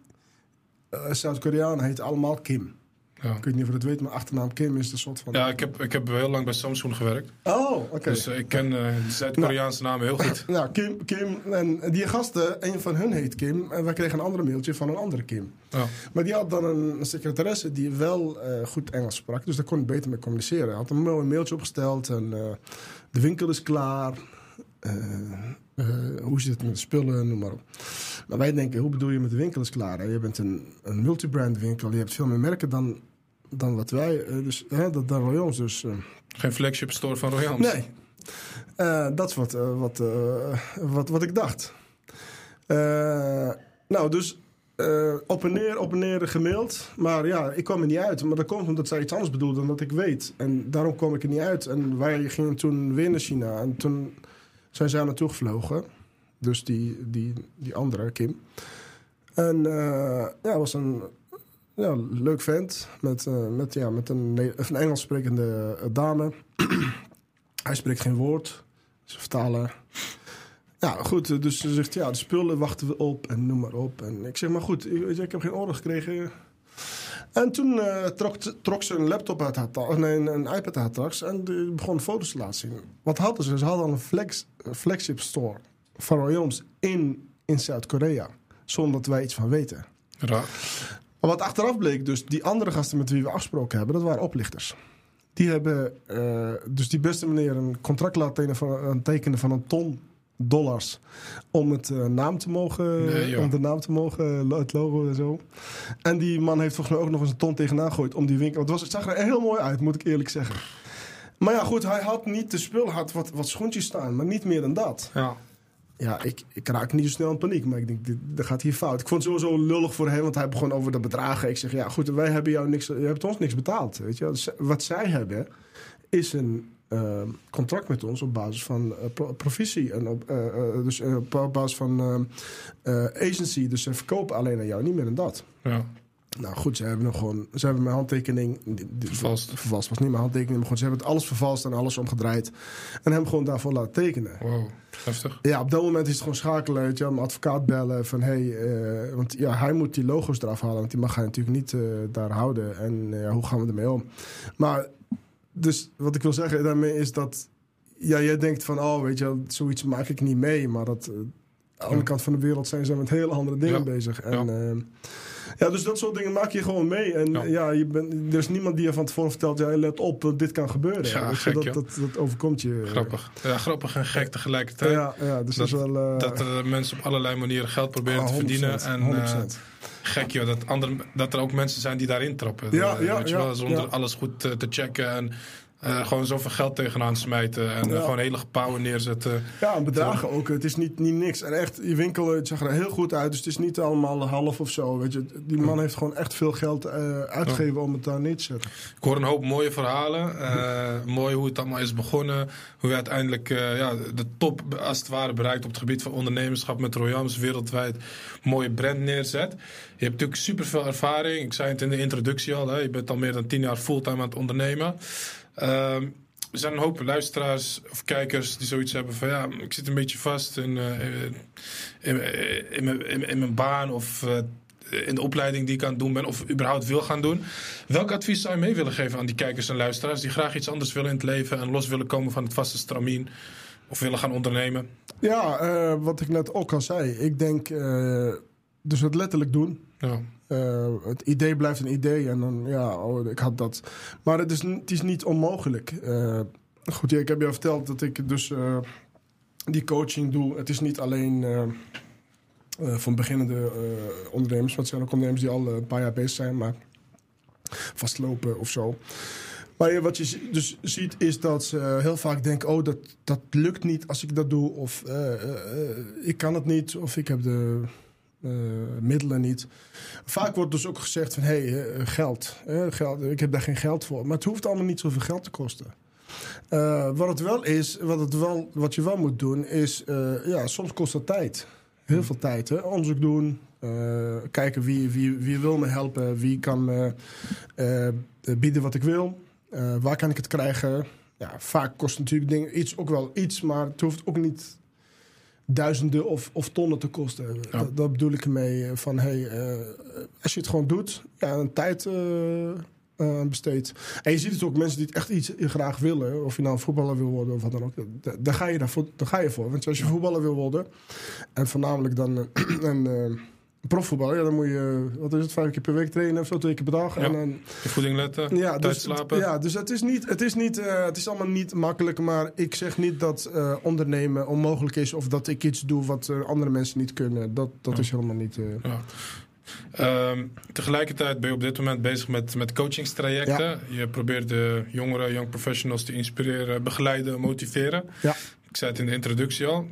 eh, Zuid-Koreanen heet allemaal Kim. Ja. Ik weet niet of je het weet, maar achternaam Kim is een soort van... Ja, ik heb, ik heb heel lang bij Samsung gewerkt. Oh, oké. Dus eh, ik ken eh, de Zuid-Koreaanse namen heel goed. Nou, Kim, Kim en die gasten, een van hun heet Kim. En wij kregen een andere mailtje van een andere Kim. Ja. Maar die had dan een secretaresse die wel eh, goed Engels sprak. Dus daar kon ik beter mee communiceren. Hij had een mooi mailtje opgesteld. En de winkel is klaar. Hoe zit het met de spullen, noem maar op. Maar wij denken, hoe bedoel je met de winkel is klaar? hè? Je bent een, een multibrand winkel. Je hebt veel meer merken dan, dan wat wij. eh, dus hè, dat dan Royals. Dus... eh, Geen flagship store van Royals. Nee. Eh, dat is wat, wat, wat, wat ik dacht. Nou, dus op en neer, op en neer gemaild. Maar ja, ik kwam er niet uit. Maar dat komt omdat zij iets anders bedoelde dan dat ik weet. En daarom kwam ik er niet uit. En wij gingen toen weer naar China. En toen zijn zij naartoe gevlogen. Dus die, die, die andere, Kim. En eh, ja, was een ja, leuk vent. Met, eh, met, ja, met een, een Engels sprekende eh, dame. Hij spreekt geen woord. Ze vertalen. Ja, goed. Dus ze zegt, ja, de spullen wachten we op en noem maar op. En ik zeg, maar goed, ik, ik heb geen order gekregen. En toen eh, trok, trok ze een laptop uit haar tas, nee, een, iPad uit haar tas en die begon foto's te laten zien. Wat hadden ze? Ze hadden een flex, flagship store van Royoms in, in Zuid-Korea. Zonder dat wij iets van weten. Raar. Maar wat achteraf bleek, dus die andere gasten met wie we afgesproken hebben, dat waren oplichters. Die hebben eh, dus die beste meneer een contract laten tekenen van, een tekenen van een ton dollars om het eh, naam te mogen, Nee, om de naam te mogen, het logo en zo. En die man heeft volgens mij ook nog eens een ton tegenaan gegooid om die winkel. Het, was, het zag er heel mooi uit, moet ik eerlijk zeggen. Maar ja, goed, hij had niet de spul, had wat, wat schoentjes staan, maar niet meer dan dat. Ja. Ja, ik, ik raak niet zo snel in paniek, maar ik denk, dit, dat gaat hier fout. Ik vond het sowieso lullig voor hem, want hij begon over de bedragen. Ik zeg, ja goed, wij hebben jou niks, je hebt ons niks betaald. Weet je? Dus wat zij hebben, is een eh, contract met ons op basis van pro- provisie. En op, eh, eh, dus op basis van eh, eh, agency. Dus ze verkopen alleen aan jou, niet meer dan dat. ja. Nou goed, ze hebben nog gewoon, ze hebben mijn handtekening Vervalst. Vervalst was niet mijn handtekening, maar gewoon, ze hebben het alles vervalst en alles omgedraaid. En hem gewoon daarvoor laten tekenen. Wow. Heftig. Ja, op dat moment is het gewoon schakelen. Weet je, mijn advocaat bellen van hey, eh, want ja, hij moet die logo's eraf halen, want die mag hij natuurlijk niet eh, daar houden. En eh, ja, hoe gaan we ermee om? Maar dus wat ik wil zeggen daarmee is dat ja, jij denkt van oh, weet je, zoiets maak ik niet mee, maar dat aan de andere kant van de wereld zijn ze met hele andere dingen Ja. bezig. En, Ja. Ja. dus dat soort dingen maak je gewoon mee. En Ja. ja, je bent, er is niemand die je van tevoren vertelt, ja, let op, want dit kan gebeuren. Ja, gek, dat, dat, dat overkomt je. Grappig. Ja, grappig en gek tegelijkertijd. Ja, ja, dus dat, is wel... eh, Dat er mensen op allerlei manieren geld proberen ah, te 100%, verdienen. En eh, 100%. gek joh, dat, andere, dat er ook mensen zijn die daarin trappen. Ja, Eh, ja, weet je wel, zonder ja. alles goed eh, te checken. En eh, gewoon zoveel geld tegenaan smijten. En Ja. eh, gewoon hele gebouwen neerzetten. Ja, en bedragen ook. Het is niet, niet niks. En echt, je winkel het zag er heel goed uit. Dus het is niet allemaal half of zo. Weet je. Die man heeft gewoon echt veel geld eh, uitgegeven om het daar neer te zetten. Ik hoor een hoop mooie verhalen. Mooi hoe het allemaal is begonnen. Hoe je uiteindelijk ja, de top als het ware bereikt op het gebied van ondernemerschap met Royals wereldwijd. Mooie brand neerzet. Je hebt natuurlijk superveel ervaring. Ik zei het in de introductie al. Hè. Je bent al meer dan tien jaar fulltime aan het ondernemen. Ehm, er zijn een hoop luisteraars of kijkers die zoiets hebben van ja, ik zit een beetje vast in, eh, in, in, in, mijn- in, in mijn baan of eh, in de opleiding die ik aan het doen ben of überhaupt wil gaan doen. Welk advies zou je mee willen geven aan die kijkers en luisteraars die graag iets anders willen in het leven en los willen komen van het vaste stramien of willen gaan ondernemen? Ja, eh, wat ik net ook al zei. Ik denk, eh, dus het letterlijk doen. Ja, Eh, het idee blijft een idee en dan, ja, oh, ik had dat. Maar het is, het is niet onmogelijk. Eh, goed, ja, ik heb je al verteld dat ik dus eh, die coaching doe. Het is niet alleen van beginnende ondernemers, het zijn ook ondernemers die al een paar jaar bezig zijn, maar vastlopen of zo. Maar wat je dus ziet is dat ze heel vaak denken: oh, dat, dat lukt niet als ik dat doe. Of ik kan het niet. Of ik heb de middelen niet. Vaak wordt dus ook gezegd: van hé, hey, eh, geld, eh, geld. Ik heb daar geen geld voor. Maar het hoeft allemaal niet zoveel geld te kosten. Eh, wat het wel is, wat, het wel, wat je wel moet doen, is: eh, ja, soms kost dat tijd. Heel veel tijd. Hè? Onderzoek doen. eh, kijken wie, wie, wie wil me helpen. Wie kan eh, bieden wat ik wil. Eh, waar kan ik het krijgen? Ja, vaak kost natuurlijk dingen iets ook wel iets, maar het hoeft ook niet duizenden of, of tonnen te kosten. Ja. Dat, dat bedoel ik ermee. eh, Van hey, eh, als je het gewoon doet, ja, een tijd eh, eh, besteedt. En je ziet het ook mensen die het echt iets graag willen, of je nou een voetballer wil worden of wat dan ook, da- daar ga je, daarvoor, daar ga je voor. Want als je voetballer wil worden, en voornamelijk dan eh, een eh, profvoetballer, ja, dan moet je, wat is het, vijf keer per week trainen of zo, twee keer per dag. Ja. En dan je voeding letten, ja, tijd dus, slapen. ja, dus het is, niet, het, is niet, eh, het is allemaal niet makkelijk. Maar ik zeg niet dat eh, ondernemen onmogelijk is. Of dat ik iets doe wat eh, andere mensen niet kunnen. Dat, dat Ja. is helemaal niet. eh. Ehm, tegelijkertijd ben je op dit moment bezig met, met coachingstrajecten. Je probeert de jongeren, young professionals te inspireren, begeleiden, motiveren. Ja. Ik zei het in de introductie al.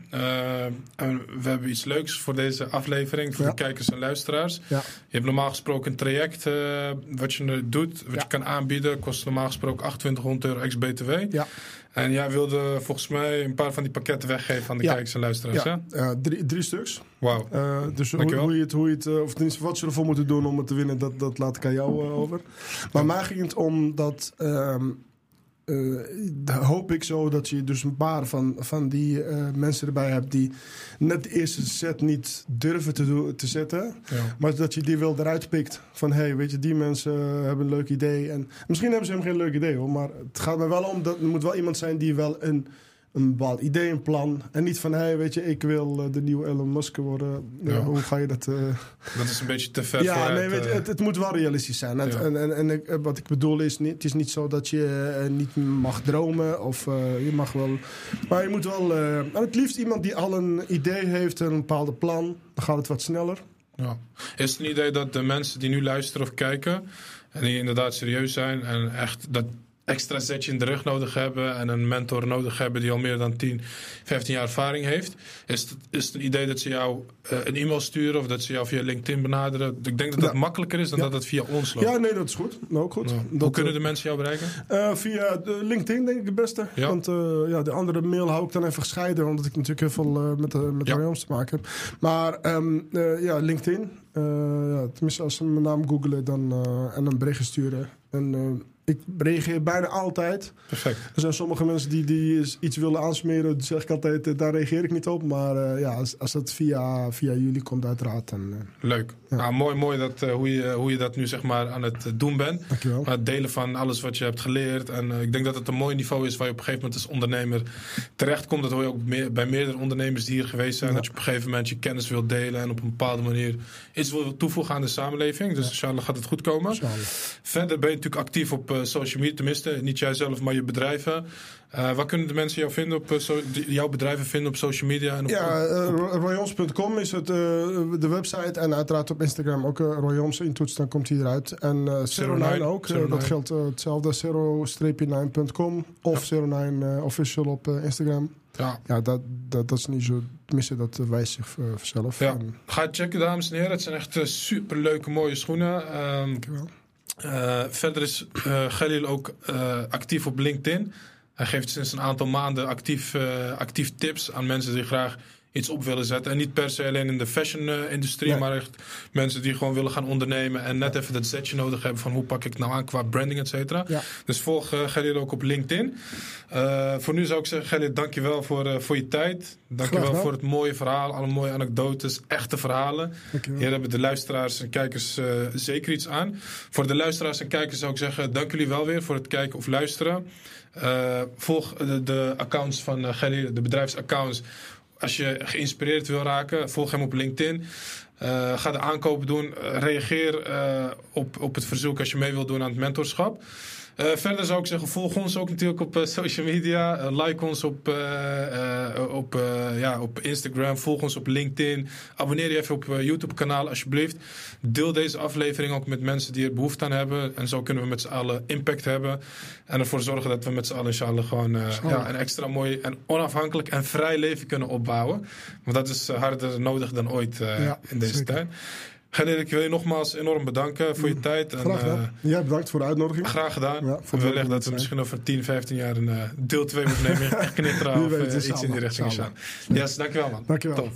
En we hebben iets leuks voor deze aflevering, voor Ja. de kijkers en luisteraars. Ja. Je hebt normaal gesproken een traject eh, wat je doet, wat Ja. je kan aanbieden. Kost normaal gesproken 2800 euro ex-BTW. Ja. En jij wilde volgens mij een paar van die pakketten weggeven aan de kijkers en luisteraars. ja, hè? eh, drie, drie stuks. Wauw. Eh, dus hoe, Dankjewel. hoe je het, hoe je het eh, of tenminste wat ze ervoor moeten doen om het te winnen, dat, dat laat ik aan jou eh, over. Maar mij ging het om dat. ehm, eh, hoop ik zo dat je dus een paar van, van die eh, mensen erbij hebt die net de eerste set niet durven te, doen, te zetten. Ja. Maar dat je die wel eruit pikt. Van hé, hey, weet je, die mensen hebben een leuk idee. En misschien hebben ze helemaal geen leuk idee hoor. Maar het gaat me wel om dat er moet wel iemand zijn die wel een, een bepaald idee, een plan. En niet van hé, hey, weet je, ik wil eh, de nieuwe Elon Musk worden. Ja, Ja. hoe ga je dat. eh, Dat is een beetje te ver ja, vooruit, nee, weet je, eh. het, het moet wel realistisch zijn. Ja. En, en, en wat ik bedoel is, niet, het is niet zo dat je eh, niet mag dromen. Of eh, je mag wel. Maar je moet wel. eh, en het liefst iemand die al een idee heeft, een bepaald plan. Dan gaat het wat sneller. Ja. Is het een idee dat de mensen die nu luisteren of kijken... en die inderdaad serieus zijn en echt dat extra zetje in de rug nodig hebben... en een mentor nodig hebben die al meer dan 10, 15 jaar ervaring heeft... is het, is het een idee dat ze jou eh, een e-mail sturen... of dat ze jou via LinkedIn benaderen? Ik denk dat dat Ja. makkelijker is dan Ja. dat het via ons loopt. Ja, nee, dat is goed. Nou, ook goed. Dat, Hoe kunnen eh, de mensen jou bereiken? eh, via de LinkedIn denk ik het beste. Ja. Want ja, de andere mail hou ik dan even gescheiden. Omdat ik natuurlijk heel veel met, de met de te maken heb. Maar ehm, eh, ja, LinkedIn. Ja, tenminste, als ze mijn naam googelen dan, en een berichtje sturen. En ik reageer bijna altijd. Perfect. Er zijn sommige mensen die, die iets willen aansmeren. Dan zeg ik altijd, eh, daar reageer ik niet op. Maar eh, ja, als, als dat via, via jullie komt uiteraard, dan... eh, Leuk. Ja. Nou, mooi mooi dat, hoe, je, hoe je dat nu zeg maar aan het doen bent. dankjewel. Het delen van alles wat je hebt geleerd. En ik denk dat het een mooi niveau is waar je op een gegeven moment als ondernemer terechtkomt. Dat hoor je ook meer, bij meerdere ondernemers die hier geweest zijn. Ja. Dat je op een gegeven moment je kennis wilt delen en op een bepaalde manier iets wil toevoegen aan de samenleving. Dus inshallah gaat het goed komen. Verder ben je natuurlijk actief op social media? Tenminste, niet jijzelf, maar je bedrijven. Uh, waar kunnen de mensen jou vinden op, so jouw bedrijven vinden op social media? En op, ja, uh, royons.com is het, uh, de website. En uiteraard op Instagram ook royons intoetsen, dan komt hij eruit. En uh, 09 ook, dat geldt hetzelfde. 0-9.com of 09 official op Instagram. Ja, ja dat, dat, dat is niet zo. Tenminste, dat wijst zich vanzelf. Ja. Ga checken, dames en heren. Het zijn echt super leuke, mooie schoenen. Um, Dankjewel. Uh, verder is uh, ook uh, actief op LinkedIn. Hij geeft sinds een aantal maanden actief, actief tips aan mensen die graag iets op willen zetten. En niet per se alleen in de fashion-industrie, maar echt mensen die gewoon willen gaan ondernemen en net even dat zetje nodig hebben van hoe pak ik nou aan qua branding, et cetera. Ja. Dus volg uh, Gerrit ook op LinkedIn. Uh, voor nu zou ik zeggen, Gerrit, dankjewel voor, uh, voor je tijd. Dankjewel voor het mooie verhaal, alle mooie anekdotes, echte verhalen. Hier hebben de luisteraars en kijkers zeker iets aan. Voor de luisteraars en kijkers zou ik zeggen, dank jullie wel weer voor het kijken of luisteren. volg de, de accounts van Gerrit, de bedrijfsaccounts als je geïnspireerd wil raken, volg hem op LinkedIn. Uh, ga de aankopen doen. reageer uh, op, op het verzoek als je mee wilt doen aan het mentorschap. Uh, verder zou ik zeggen, volg ons ook natuurlijk op uh, social media. Uh, like ons op, op, ja, op Instagram. Volg ons op LinkedIn. Abonneer je even op YouTube kanaal alsjeblieft. Deel deze aflevering ook met mensen die er behoefte aan hebben. En zo kunnen we met z'n allen impact hebben. En ervoor zorgen dat we met z'n allen inshallah gewoon ja, een extra mooi en onafhankelijk en vrij leven kunnen opbouwen. Want dat is harder nodig dan ooit ja, in deze tijd. Gerrit, ik wil je nogmaals enorm bedanken voor je mm. tijd. En, graag gedaan. Uh, Jij bedankt voor de uitnodiging. Graag gedaan. Ja, wellicht dat we misschien over 10, 15 jaar een uh, deel 2 moeten nemen. Knitteren of uh, iets in die richting gaan. Yes, dankjewel man. Dankjewel. Top.